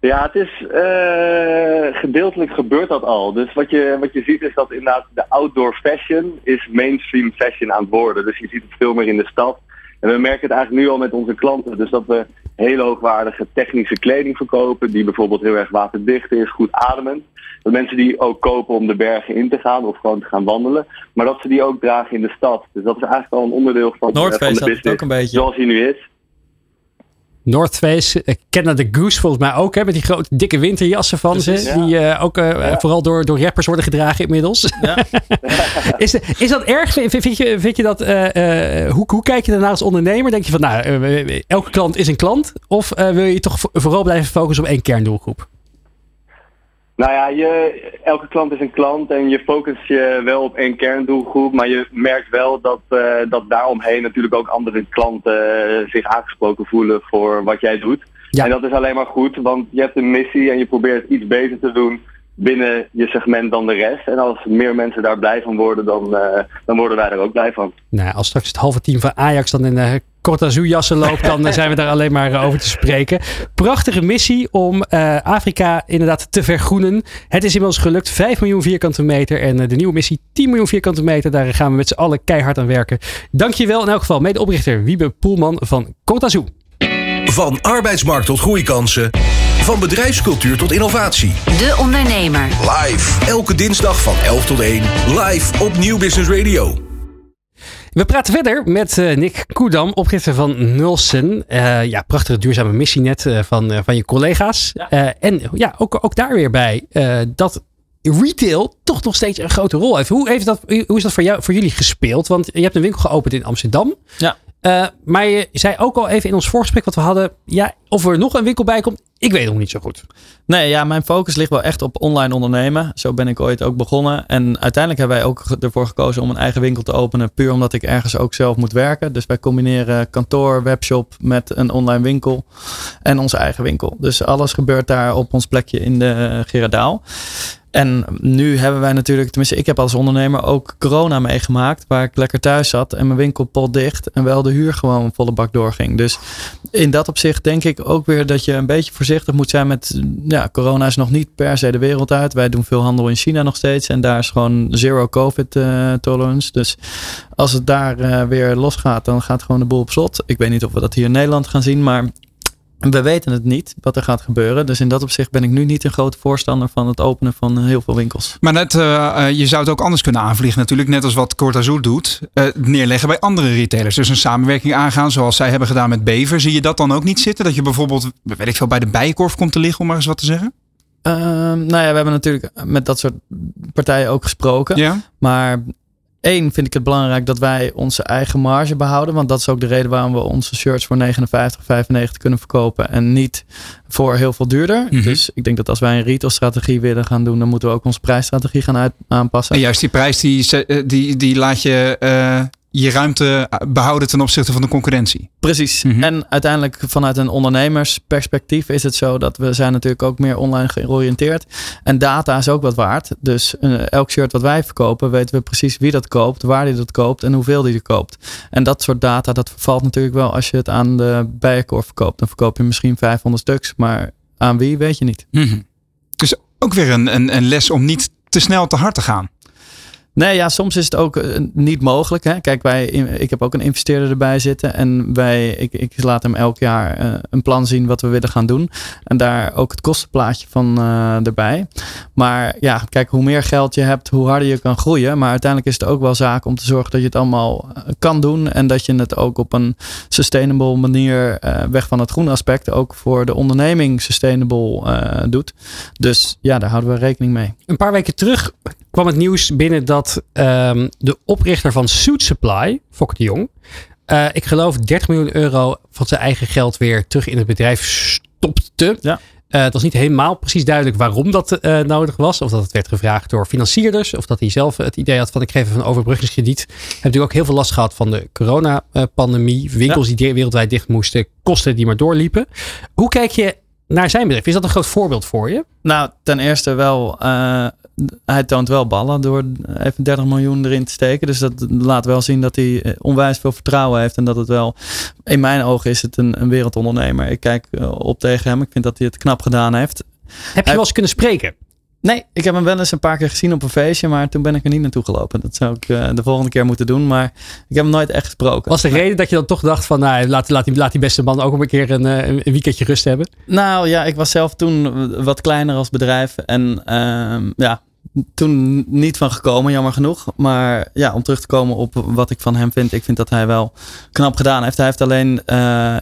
Ja, het is uh, gedeeltelijk gebeurt dat al. Dus wat je, wat je ziet is dat inderdaad de outdoor fashion is mainstream fashion aan het worden. Dus je ziet het veel meer in de stad. En we merken het eigenlijk nu al met onze klanten. Dus dat we hele hoogwaardige technische kleding verkopen. Die bijvoorbeeld heel erg waterdicht is, goed ademend. Dat mensen die ook kopen om de bergen in te gaan of gewoon te gaan wandelen. Maar dat ze die ook dragen in de stad. Dus dat is eigenlijk al een onderdeel van, uh, van de business. Ook een beetje. Zoals hij nu is. North Face, uh, Canada Goose volgens mij ook, hè, met die grote dikke winterjassen van ze. Die uh, ook uh, ja. vooral door, door rappers worden gedragen inmiddels. Ja. is, is dat erg? Vind, vind, je, vind je dat, hoe, hoe kijk je daarnaar als ondernemer? Denk je van, nou, elke klant is een klant? Of wil je toch vooral blijven focussen op één kerndoelgroep? Nou ja, je, elke klant is een klant en je focust je wel op één kerndoelgroep, maar je merkt wel dat, uh, dat daaromheen natuurlijk ook andere klanten uh, zich aangesproken voelen voor wat jij doet. Ja. En dat is alleen maar goed, want je hebt een missie en je probeert iets beter te doen binnen je segment dan de rest. En als meer mensen daar blij van worden, dan, uh, dan worden wij er ook blij van. Nou, als straks het halve team van Ajax dan in de Korte jassen loopt, dan zijn we daar alleen maar over te spreken. Prachtige missie om uh, Afrika inderdaad te vergroenen. Het is inmiddels gelukt. 5 miljoen vierkante meter. En uh, de nieuwe missie 10 miljoen vierkante meter. Daar gaan we met z'n allen keihard aan werken. Dankjewel in elk geval medeoprichter Wiebe Poelman van Kortazoo. Van arbeidsmarkt tot groeikansen. Van bedrijfscultuur tot innovatie. De Ondernemer. Live. Elke dinsdag van 11 tot 1. Live op Nieuw Business Radio. We praten verder met uh, Nick Koedam, oprichter van Nulsen. Uh, ja, prachtige duurzame missienet uh, van, van je collega's. Ja. en ja, ook, ook daar weer bij dat retail toch nog steeds een grote rol heeft. Hoe, heeft dat, hoe is dat voor, jou, voor jullie gespeeld? Want je hebt een winkel geopend in Amsterdam. Ja. Uh, maar je zei ook al even in ons voorgesprek wat we hadden. Ja, of er nog een winkel bij komt, ik weet nog niet zo goed. Nee, ja, mijn focus ligt wel echt op online ondernemen. Zo ben ik ooit ook begonnen. En uiteindelijk hebben wij ook ervoor gekozen om een eigen winkel te openen. Puur omdat ik ergens ook zelf moet werken. Dus wij combineren kantoor, webshop met een online winkel. En onze eigen winkel. Dus alles gebeurt daar op ons plekje in de Gerardaal. En nu hebben wij natuurlijk, tenminste ik heb als ondernemer ook corona meegemaakt. Waar ik lekker thuis zat en mijn winkel pot dicht. En wel de huur gewoon volle bak doorging. Dus in dat opzicht denk ik ook weer dat je een beetje voorzichtig moet zijn met... Ja, corona is nog niet per se de wereld uit. Wij doen veel handel in China nog steeds. En daar is gewoon zero covid uh, tolerance. Dus als het daar uh, weer losgaat, dan gaat gewoon de boel op slot. Ik weet niet of we dat hier in Nederland gaan zien. Maar we weten het niet wat er gaat gebeuren. Dus in dat opzicht ben ik nu niet een grote voorstander van het openen van heel veel winkels. Maar net, uh, je zou het ook anders kunnen aanvliegen natuurlijk. Net als wat Cortazoo doet. Uh, neerleggen bij andere retailers. Dus een samenwerking aangaan zoals zij hebben gedaan met Bever. Zie je dat dan ook niet zitten? Dat je bijvoorbeeld, weet ik veel, bij de Bijenkorf komt te liggen om maar eens wat te zeggen? Uh, nou ja, we hebben natuurlijk met dat soort partijen ook gesproken. Ja. Maar Eén vind ik het belangrijk dat wij onze eigen marge behouden. Want dat is ook de reden waarom we onze shirts voor 59, 95 kunnen verkopen. En niet voor heel veel duurder. Mm -hmm. Dus ik denk dat als wij een retailstrategie willen gaan doen, dan moeten we ook onze prijsstrategie gaan uit, aanpassen. En juist die prijs, die, die, die laat je uh, je ruimte behouden ten opzichte van de concurrentie. Precies. Mm -hmm. En uiteindelijk vanuit een ondernemersperspectief is het zo dat we zijn natuurlijk ook meer online georiënteerd. En data is ook wat waard. Dus uh, elk shirt wat wij verkopen weten we precies wie dat koopt, waar die dat koopt en hoeveel die er koopt. En dat soort data dat vervalt natuurlijk wel als je het aan de bijenkorf verkoopt. Dan verkoop je misschien 500 stuks, maar aan wie weet je niet. Mm -hmm. Dus ook weer een, een, een les om niet te snel te hard te gaan. Nee, ja, soms is het ook eh, niet mogelijk. Hè? Kijk, wij, ik heb ook een investeerder erbij zitten. En wij, ik, ik laat hem elk jaar uh, een plan zien wat we willen gaan doen. En daar ook het kostenplaatje van uh, erbij. Maar ja, kijk, hoe meer geld je hebt, hoe harder je kan groeien. Maar uiteindelijk is het ook wel zaak om te zorgen dat je het allemaal kan doen. En dat je het ook op een sustainable manier, weg van het groene aspect, ook voor de onderneming sustainable doet. Dus ja, daar houden we rekening mee. Een paar weken terug kwam het nieuws binnen dat um, de oprichter van Suit Supply, Fokker de Jong, uh, ik geloof 30 miljoen euro van zijn eigen geld weer terug in het bedrijf stopte. Ja. Uh, het was niet helemaal precies duidelijk waarom dat uh, nodig was. Of dat het werd gevraagd door financierders. Of dat hij zelf het idee had van ik geef even een overbruggingskrediet. Heb natuurlijk ook heel veel last gehad van de coronapandemie. Winkels ja. die wereldwijd dicht moesten. Kosten die maar doorliepen. Hoe kijk je naar zijn bedrijf? Is dat een groot voorbeeld voor je? Nou, ten eerste wel hij toont wel ballen door even 30 miljoen erin te steken. Dus dat laat wel zien dat hij eh, onwijs veel vertrouwen heeft. En dat het wel, in mijn ogen is het een, een wereldondernemer. Ik kijk eh, op tegen hem. Ik vind dat hij het knap gedaan heeft. Heb je wel eens kunnen spreken? Nee, ik heb hem wel eens een paar keer gezien op een feestje, maar toen ben ik er niet naartoe gelopen. Dat zou ik uh, de volgende keer moeten doen, maar ik heb hem nooit echt gesproken. Was de reden dat je dan toch dacht van, nou, laat, laat, die, laat die beste man ook een keer een, een weekendje rust hebben? Nou ja, ik was zelf toen wat kleiner als bedrijf en uh, ja, toen niet van gekomen, jammer genoeg. Maar ja, om terug te komen op wat ik van hem vind. Ik vind dat hij wel knap gedaan heeft. Hij heeft alleen uh,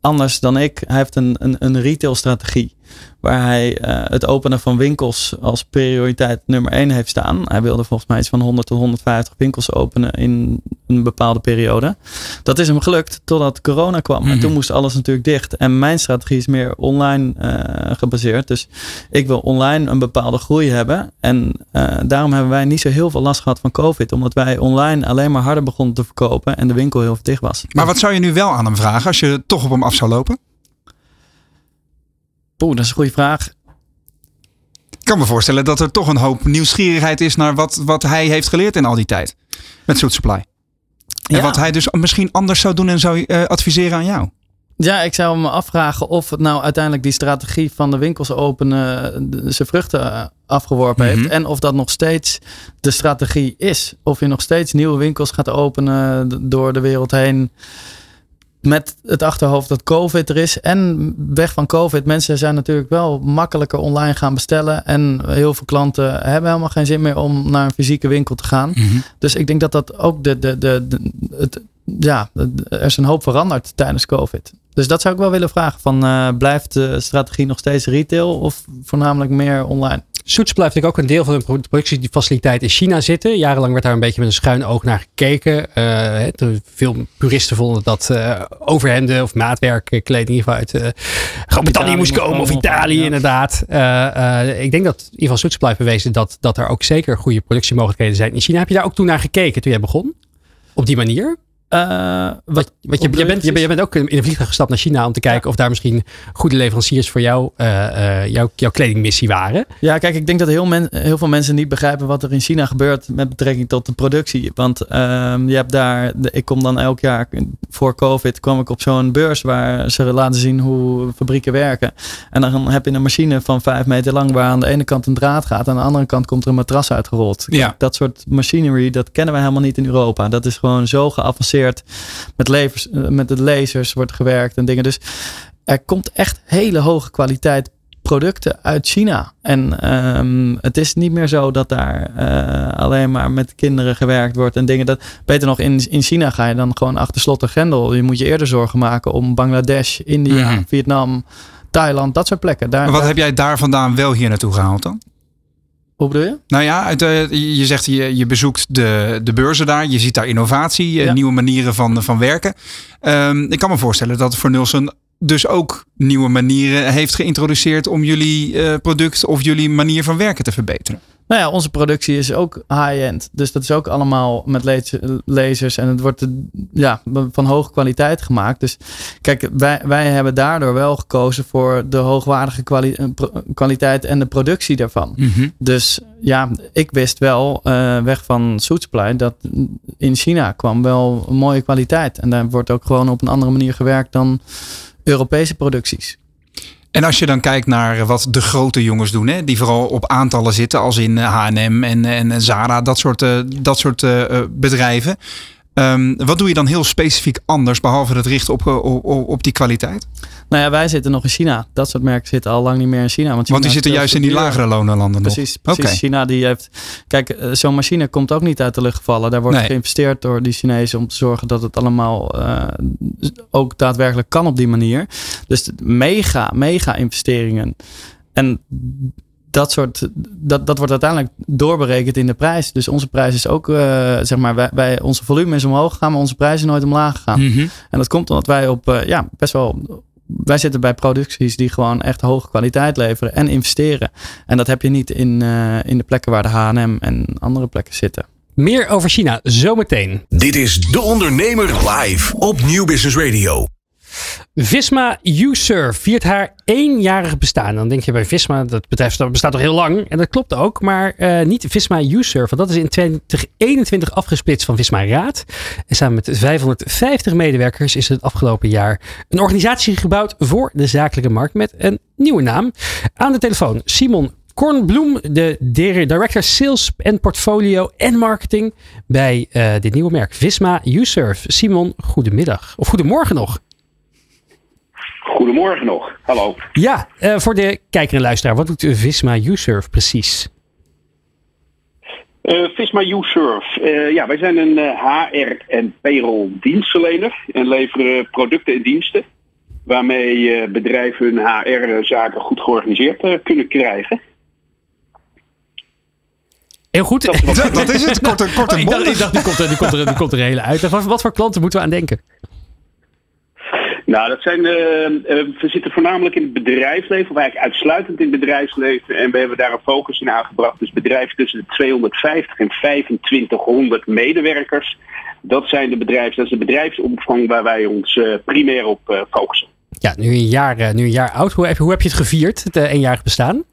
anders dan ik. Hij heeft een, een, een retailstrategie. Waar hij uh, het openen van winkels als prioriteit nummer 1 heeft staan. Hij wilde volgens mij iets van 100 tot 150 winkels openen in een bepaalde periode. Dat is hem gelukt totdat corona kwam. Mm -hmm. En toen moest alles natuurlijk dicht. En mijn strategie is meer online uh, gebaseerd. Dus ik wil online een bepaalde groei hebben. En uh, daarom hebben wij niet zo heel veel last gehad van COVID. Omdat wij online alleen maar harder begonnen te verkopen. En de winkel heel veel dicht was. Maar wat zou je nu wel aan hem vragen als je toch op hem af zou lopen? Poeh, dat is een goede vraag. Ik kan me voorstellen dat er toch een hoop nieuwsgierigheid is naar wat, wat hij heeft geleerd in al die tijd. Met Soet Supply. En ja. wat hij dus misschien anders zou doen en zou uh, adviseren aan jou. Ja, ik zou me afvragen of het nou uiteindelijk die strategie van de winkels openen zijn vruchten afgeworpen mm -hmm. heeft. En of dat nog steeds de strategie is. Of je nog steeds nieuwe winkels gaat openen door de wereld heen met het achterhoofd dat COVID er is. En weg van COVID. Mensen zijn natuurlijk wel makkelijker online gaan bestellen. En heel veel klanten hebben helemaal geen zin meer om naar een fysieke winkel te gaan. Mm -hmm. Dus ik denk dat dat ook de, de, de, de het, ja, er is een hoop veranderd tijdens COVID. Dus dat zou ik wel willen vragen. Van, uh, blijft de strategie nog steeds retail of voornamelijk meer online? Soets blijft natuurlijk ook een deel van de productiefaciliteit in China zitten. Jarenlang werd daar een beetje met een schuin oog naar gekeken. Uh, veel puristen vonden dat uh, overhemden of maatwerkkleding uit uh, Groot-Brittannië moest komen of Italië ja. inderdaad. ik denk dat in ieder geval Soets blijft bewezen dat, dat er ook zeker goede productiemogelijkheden zijn in China. Heb je daar ook toen naar gekeken toen jij begon? Op die manier? Uh, wat, wat je, je, bent, je, je, bent ook in een vliegtuig gestapt naar China om te kijken ja. of daar misschien goede leveranciers voor jou, uh, uh, jouw, jouw kledingmissie waren. Ja, kijk, ik denk dat heel, men, heel veel mensen niet begrijpen wat er in China gebeurt met betrekking tot de productie. Want ehm, je hebt daar, ik kom dan elk jaar voor COVID, kwam ik op zo'n beurs waar ze laten zien hoe fabrieken werken. En dan heb je een machine van vijf meter lang waar aan de ene kant een draad gaat en aan de andere kant komt er een matras uitgerold. Ja. Dat soort machinery, dat kennen we helemaal niet in Europa. Dat is gewoon zo geavanceerd met, levers, met de lasers wordt gewerkt en dingen. Dus er komt echt hele hoge kwaliteit producten uit China. En um, het is niet meer zo dat daar uh, alleen maar met kinderen gewerkt wordt en dingen. Dat, beter nog, in, in China ga je dan gewoon achter slot en grendel. Je moet je eerder zorgen maken om Bangladesh, India, mm -hmm. Vietnam, Thailand, dat soort plekken. Daar, maar wat daar... heb jij daar vandaan wel hier naartoe gehaald dan? Hoe bedoel je? Nou ja, uh, je zegt je, je bezoekt de, de beurzen daar. Je ziet daar innovatie, ja. nieuwe manieren van, van werken. Um, ik kan me voorstellen dat voor Nielsen dus ook nieuwe manieren heeft geïntroduceerd om jullie uh, product of jullie manier van werken te verbeteren. Nou ja, onze productie is ook high-end. Dus dat is ook allemaal met lasers. En het wordt ja, van hoge kwaliteit gemaakt. Dus kijk, wij, wij hebben daardoor wel gekozen voor de hoogwaardige kwali kwaliteit en de productie daarvan. Mm -hmm. Dus ja, ik wist wel, uh, weg van Suit dat in China kwam wel een mooie kwaliteit. En daar wordt ook gewoon op een andere manier gewerkt dan Europese producties. En als je dan kijkt naar wat de grote jongens doen, hè, die vooral op aantallen zitten, als in H&M en, en Zara, dat soort, dat soort bedrijven. Ehm, wat doe je dan heel specifiek anders, behalve het richten op, op, op die kwaliteit? Nou ja, wij zitten nog in China. Dat soort merken zitten al lang niet meer in China. Want, want die zitten juist in die lagere lonenlanden precies, nog. Precies, China die heeft... Kijk, eh, zo'n machine komt ook niet uit de lucht gevallen. Daar wordt geïnvesteerd door die Chinezen om te zorgen dat het allemaal uh, ook daadwerkelijk kan op die manier. Dus mega, mega investeringen. En dat soort, dat, dat wordt uiteindelijk doorberekend in de prijs. Dus onze prijs is ook, uh, zeg maar, wij, wij, onze volume is omhoog gegaan, maar onze prijs is nooit omlaag gegaan. Mm En dat komt omdat wij op, uh, ja, best wel, wij zitten bij producties die gewoon echt hoge kwaliteit leveren en investeren. En dat heb je niet in, uh, in de plekken waar de H&M en andere plekken zitten. Meer over China zometeen. Dit is De Ondernemer live op Nieuw Business Radio. Visma USurf viert haar eenjarig bestaan. Dan denk je bij Visma, dat bedrijf bestaat toch heel lang. En dat klopt ook, maar uh, niet Visma USurf. Want dat is in 2021 afgesplitst van Visma Raad. En samen met 550 medewerkers is het afgelopen jaar een organisatie gebouwd voor de zakelijke markt met een nieuwe naam. Aan de telefoon Simon Kornbloem, de Director Sales en Portfolio en Marketing bij uh, dit nieuwe merk Visma USurf. Simon, goedemiddag. Of goedemorgen nog. Goedemorgen nog. Hallo. Ja, uh, voor de kijker en luisteraar, wat doet Visma USurf precies? Uh, Visma USurf. Uh, ja, wij zijn een HR en payroll dienstverlener en leveren producten en diensten waarmee bedrijven hun HR-zaken goed georganiseerd kunnen krijgen. Heel goed. Dat, dat is het. Korte, korte oh, ik, dacht, ik dacht, nu komt er, nu komt er, nu komt er een hele uit. Wat, wat voor klanten moeten we aan denken? Nou, dat zijn, uh, we zitten voornamelijk in het bedrijfsleven, of eigenlijk uitsluitend in het bedrijfsleven. En we hebben daar een focus in aangebracht. Dus bedrijven tussen de 250 en 2500 medewerkers. Dat zijn de bedrijven, dat is de bedrijfsomvang waar wij ons uh, primair op focussen. Ja, nu een jaar, nu een jaar oud. Hoe heb, hoe heb je het gevierd, het eenjarig bestaan?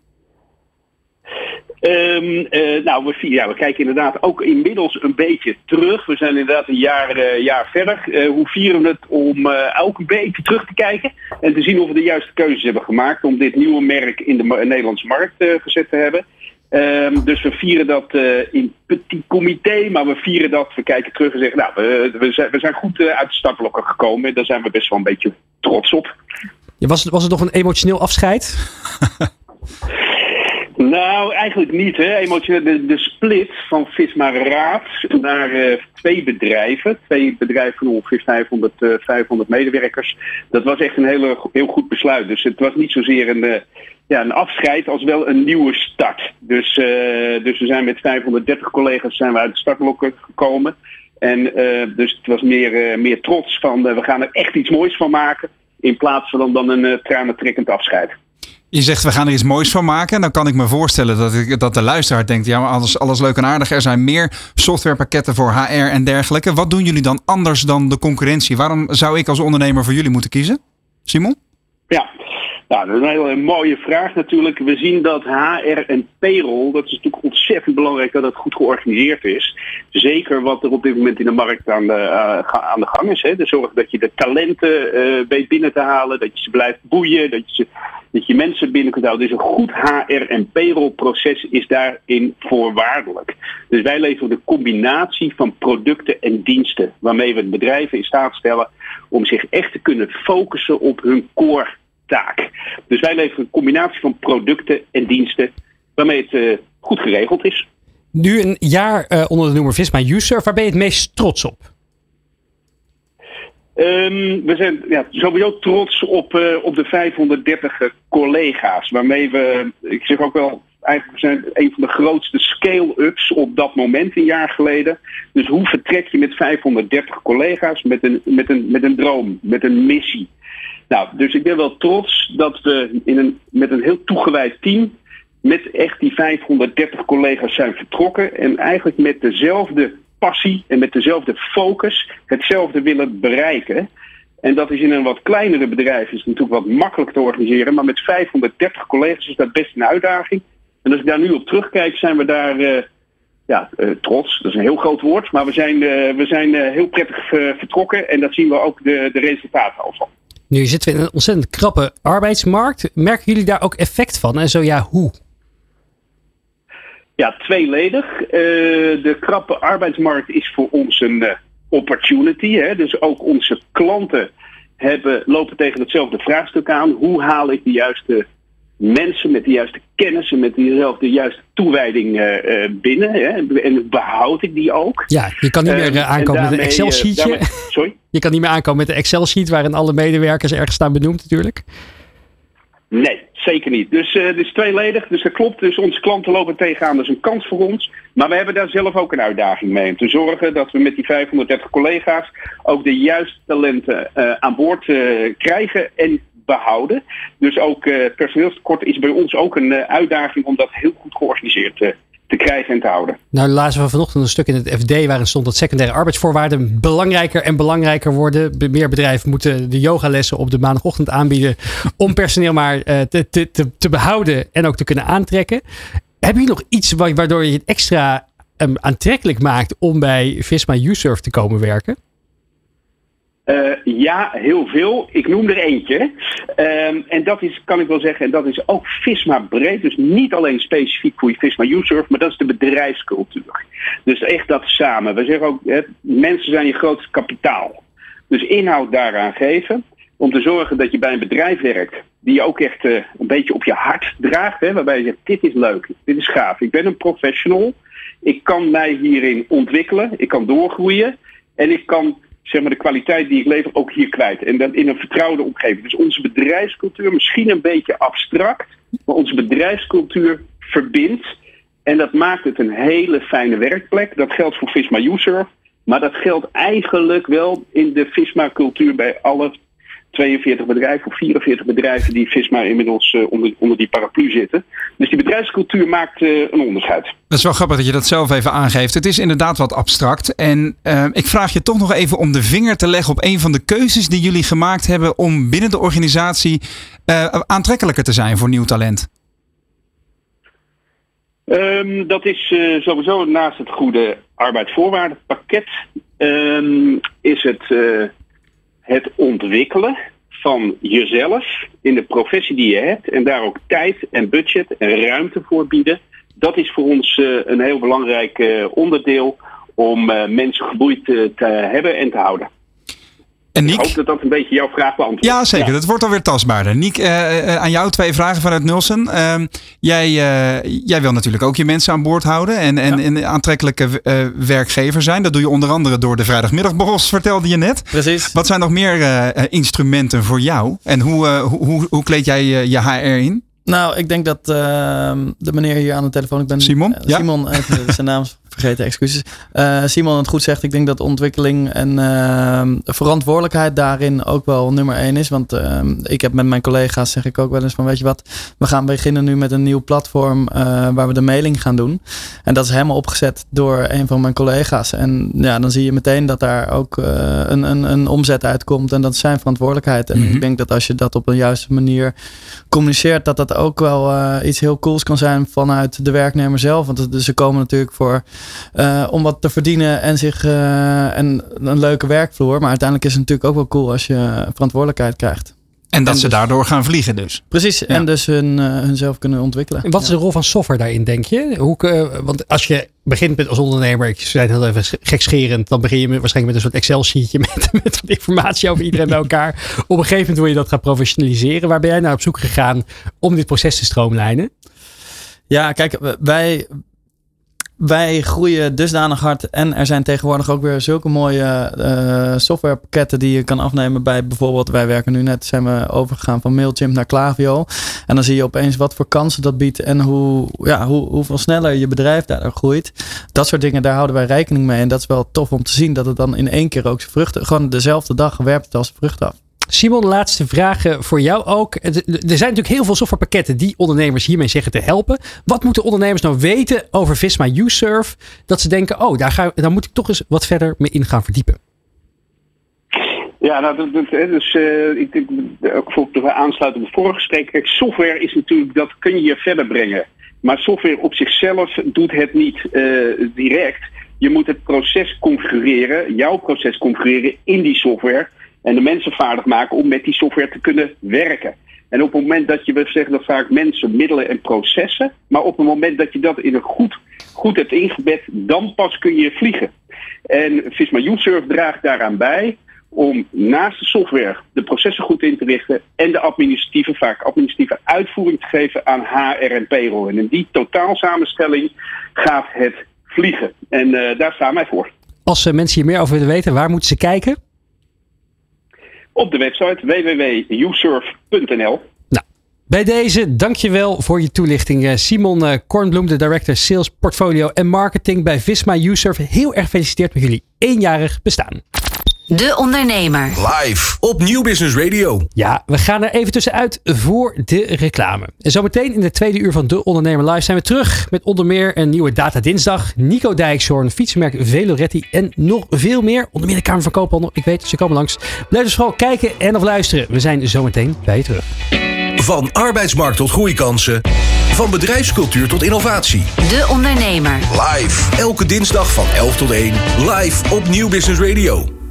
Um, uh, nou, we, ja, we kijken inderdaad ook inmiddels een beetje terug. We zijn inderdaad een jaar, uh, jaar verder. Uh, hoe vieren we het om elke een beetje terug te kijken en te zien of we de juiste keuzes hebben gemaakt om dit nieuwe merk in de Nederlandse markt gezet te hebben. Um, dus we vieren dat in petit comité, maar we vieren dat, we kijken terug en zeggen, nou, we, we, zijn, we zijn goed uit de startblokken gekomen. Daar zijn we best wel een beetje trots op. Ja, was, het, was het nog een emotioneel afscheid? Nou, eigenlijk niet. Hè. Emotioneel, de, split van Visma Raad naar uh, twee bedrijven, twee bedrijven van ongeveer 500, uh, 500 medewerkers, dat was echt een hele, heel goed besluit. Dus het was niet zozeer een, uh, ja, een afscheid als wel een nieuwe start. Dus, uh, dus we zijn met 530 collega's zijn we uit de startblokken gekomen. En dus het was meer, meer trots van we gaan er echt iets moois van maken. In plaats van dan een tranentrekkend afscheid. Je zegt we gaan er iets moois van maken. Dan kan ik me voorstellen dat, ik, dat de luisteraar denkt: ja, maar alles, alles leuk en aardig. Er zijn meer softwarepakketten voor HR en dergelijke. Wat doen jullie dan anders dan de concurrentie? Waarom zou ik als ondernemer voor jullie moeten kiezen? Simon? Ja, nou, dat is een hele mooie vraag natuurlijk. We zien dat HR en payroll, dat is natuurlijk ontzettend belangrijk dat het goed georganiseerd is. Zeker wat er op dit moment in de markt aan de, uh, aan de gang is. Hè. De zorg dat je de talenten uh, weet binnen te halen, dat je ze blijft boeien, dat je, dat je mensen binnen kunt houden. Dus een goed HR en payroll proces is daarin voorwaardelijk. Dus wij leveren de combinatie van producten en diensten waarmee we bedrijven in staat stellen om zich echt te kunnen focussen op hun core taak. Dus wij leveren een combinatie van producten en diensten waarmee het uh, goed geregeld is. Nu een jaar uh, onder de noemer Visma User, waar ben je het meest trots op? Um, we zijn ja, sowieso trots op, uh, op de 530 collega's, waarmee we, ik zeg ook wel, eigenlijk zijn een van de grootste scale-ups op dat moment, een jaar geleden. Dus hoe vertrek je met 530 collega's met een, met een, met een droom, met een missie? Nou, dus ik ben wel trots dat we in een, met een heel toegewijd team met echt die 530 collega's zijn vertrokken en eigenlijk met dezelfde passie en met dezelfde focus hetzelfde willen bereiken. En dat is in een wat kleinere bedrijf is natuurlijk wat makkelijk te organiseren, maar met 530 collega's is dat best een uitdaging. En als ik daar nu op terugkijk, zijn we daar uh, ja, uh, trots. Dat is een heel groot woord, maar we zijn, uh, we zijn heel prettig vertrokken en dat zien we ook de, de resultaten al van. Nu zitten we in een ontzettend krappe arbeidsmarkt. Merken jullie daar ook effect van? En zo ja, hoe? Ja, tweeledig. Uh, de krappe arbeidsmarkt is voor ons een uh, opportunity. Hè? Dus ook onze klanten hebben, lopen tegen hetzelfde vraagstuk aan. Hoe haal ik de juiste mensen met de juiste kennis en met diezelfde juiste toewijding uh, binnen. Hè? En behoud ik die ook. Ja, je kan niet meer aankomen met een Excel-sheetje. sorry? Je kan niet meer aankomen met een Excel-sheet waarin alle medewerkers ergens staan benoemd natuurlijk. Nee, zeker niet. Dus het is tweeledig. Dus dat klopt. Dus onze klanten lopen tegenaan. Dat is een kans voor ons. Maar we hebben daar zelf ook een uitdaging mee. Om te zorgen dat we met die 530 collega's ook de juiste talenten uh, aan boord uh, krijgen en behouden. Dus ook personeelstekort is bij ons ook een uitdaging om dat heel goed georganiseerd te krijgen en te houden. Nou, lazen we vanochtend een stuk in het FD waarin stond dat secundaire arbeidsvoorwaarden belangrijker en belangrijker worden. Meer bedrijven moeten de yogalessen op de maandagochtend aanbieden om personeel maar uh, te, te, te, behouden en ook te kunnen aantrekken. Heb je nog iets waardoor je het extra um, aantrekkelijk maakt om bij Visma USurf te komen werken? Uh, ja, heel veel. Ik noem er eentje. Um, en dat is, kan ik wel zeggen, en dat is ook Visma breed. Dus niet alleen specifiek voor je Visma USurf, maar dat is de bedrijfscultuur. Dus echt dat samen. We zeggen ook, hè, mensen zijn je grootste kapitaal. Dus inhoud daaraan geven. Om te zorgen dat je bij een bedrijf werkt die je ook echt uh, een beetje op je hart draagt. Hè, waarbij je zegt, dit is leuk, dit is gaaf. Ik ben een professional. Ik kan mij hierin ontwikkelen. Ik kan doorgroeien. En ik kan zeg maar, de kwaliteit die ik lever ook hier kwijt. En dat in een vertrouwde omgeving. Dus onze bedrijfscultuur, misschien een beetje abstract, maar onze bedrijfscultuur verbindt. En dat maakt het een hele fijne werkplek. Dat geldt voor Visma User. Maar dat geldt eigenlijk wel in de Visma-cultuur bij alle 42 bedrijven of 44 bedrijven die Visma inmiddels uh, onder, onder die paraplu zitten. Dus die bedrijfscultuur maakt uh, een onderscheid. Dat is wel grappig dat je dat zelf even aangeeft. Het is inderdaad wat abstract. En uh, ik vraag je toch nog even om de vinger te leggen op een van de keuzes die jullie gemaakt hebben om binnen de organisatie aantrekkelijker te zijn voor nieuw talent. Um, dat is sowieso naast het goede arbeidsvoorwaardenpakket um, is het het ontwikkelen van jezelf in de professie die je hebt en daar ook tijd en budget en ruimte voor bieden. Dat is voor ons uh, een heel belangrijk uh, onderdeel om uh, mensen geboeid te hebben en te houden. En Niek, ik hoop dat dat een beetje jouw vraag beantwoordt. Ja, zeker. Ja. Dat wordt alweer tastbaarder. Niek, uh, aan jou twee vragen vanuit Nulsen. Uh, jij, uh, jij wil natuurlijk ook je mensen aan boord houden en, en, ja. en aantrekkelijke werkgever zijn. Dat doe je onder andere door de vrijdagmiddagborrels, vertelde je net. Precies. Wat zijn nog meer instrumenten voor jou? En hoe, hoe, hoe, hoe kleed jij je HR in? Nou, ik denk dat de meneer hier aan de telefoon, ik ben Simon, ja? Simon, even zijn naam vergeten, excuses. Uh, Simon het goed zegt, ik denk dat ontwikkeling en uh, verantwoordelijkheid daarin ook wel nummer één is. Want uh, ik heb met mijn collega's, zeg ik ook wel eens van, weet je wat, we gaan beginnen nu met een nieuw platform waar we de mailing gaan doen. En dat is helemaal opgezet door een van mijn collega's. En ja, dan zie je meteen dat daar ook een, een, een omzet uitkomt en dat is zijn verantwoordelijkheid. En Mhm. ik denk dat als je dat op een juiste manier communiceert, dat dat ook wel iets heel cools kan zijn vanuit de werknemer zelf. Want ze komen natuurlijk voor uh, om wat te verdienen en, zich, uh, en een leuke werkvloer. Maar uiteindelijk is het natuurlijk ook wel cool als je verantwoordelijkheid krijgt. En dat En ze dus- daardoor gaan vliegen dus. Precies, en dus hun, uh, hunzelf kunnen ontwikkelen. En wat is de rol van software daarin, denk je? Hoe, uh, want als je begint met als ondernemer, ik zei het heel even gekscherend, dan begin je met, waarschijnlijk met een soort Excel-sheetje met, met informatie over iedereen bij elkaar. Op een gegeven moment wil je dat gaan professionaliseren. Waar ben jij nou op zoek gegaan om dit proces te stroomlijnen? Ja, kijk, wij, wij groeien dusdanig hard. En er zijn tegenwoordig ook weer zulke mooie uh, softwarepakketten die je kan afnemen bij bijvoorbeeld, wij werken nu net, zijn we overgegaan van Mailchimp naar Klaviyo. En dan zie je opeens wat voor kansen dat biedt en hoe, ja, hoe, hoeveel sneller je bedrijf daardoor groeit. Dat soort dingen, daar houden wij rekening mee. En dat is wel tof om te zien dat het dan in één keer ook zijn vruchten, gewoon dezelfde dag werpt het als vrucht af. Simon, laatste vragen voor jou ook. Er zijn natuurlijk heel veel softwarepakketten die ondernemers hiermee zeggen te helpen. Wat moeten ondernemers nou weten over Visma USurf? Dat ze denken, oh, daar, ga, moet ik toch eens wat verder mee in gaan verdiepen. Ja, nou, dat, dat, dus uh, ik denk ook voor de aansluiten op vorige gesprek. Software is natuurlijk, dat kun je verder brengen. Maar software op zichzelf doet het niet direct. Je moet het proces configureren, jouw proces configureren in die software. En de mensen vaardig maken om met die software te kunnen werken. En op het moment dat je, we zeggen dat vaak mensen, middelen en processen. Maar op het moment dat je dat in een goed, goed hebt ingebed, dan pas kun je vliegen. En Visma USurf draagt daaraan bij om naast de software de processen goed in te richten en de administratieve, vaak administratieve uitvoering te geven aan HR en payroll. En in die totaalsamenstelling gaat het vliegen. En uh, daar staan wij voor. Als uh, mensen hier meer over willen weten, waar moeten ze kijken? Op de website www.usurf.nl. Nou, bij deze, dankjewel voor je toelichting. Uh, Simon Kornbloem, de Director Sales Portfolio en Marketing bij Visma USurf. Heel erg gefeliciteerd met jullie eenjarig bestaan. De Ondernemer. Live op Nieuw Business Radio. Ja, we gaan er even tussenuit voor de reclame. En zometeen in de tweede uur van De Ondernemer Live zijn we terug met onder meer een nieuwe Data Dinsdag. Nico Dijkshoorn, fietsenmerk Veloretti en nog veel meer. Onder meer de Kamer van Koophandel. Ik weet, ze komen langs. Blijf dus vooral kijken en of luisteren. We zijn zometeen bij je terug. Van arbeidsmarkt tot groeikansen. Van bedrijfscultuur tot innovatie. De Ondernemer. Live. Elke dinsdag van 11 tot 1. Live op Nieuw Business Radio.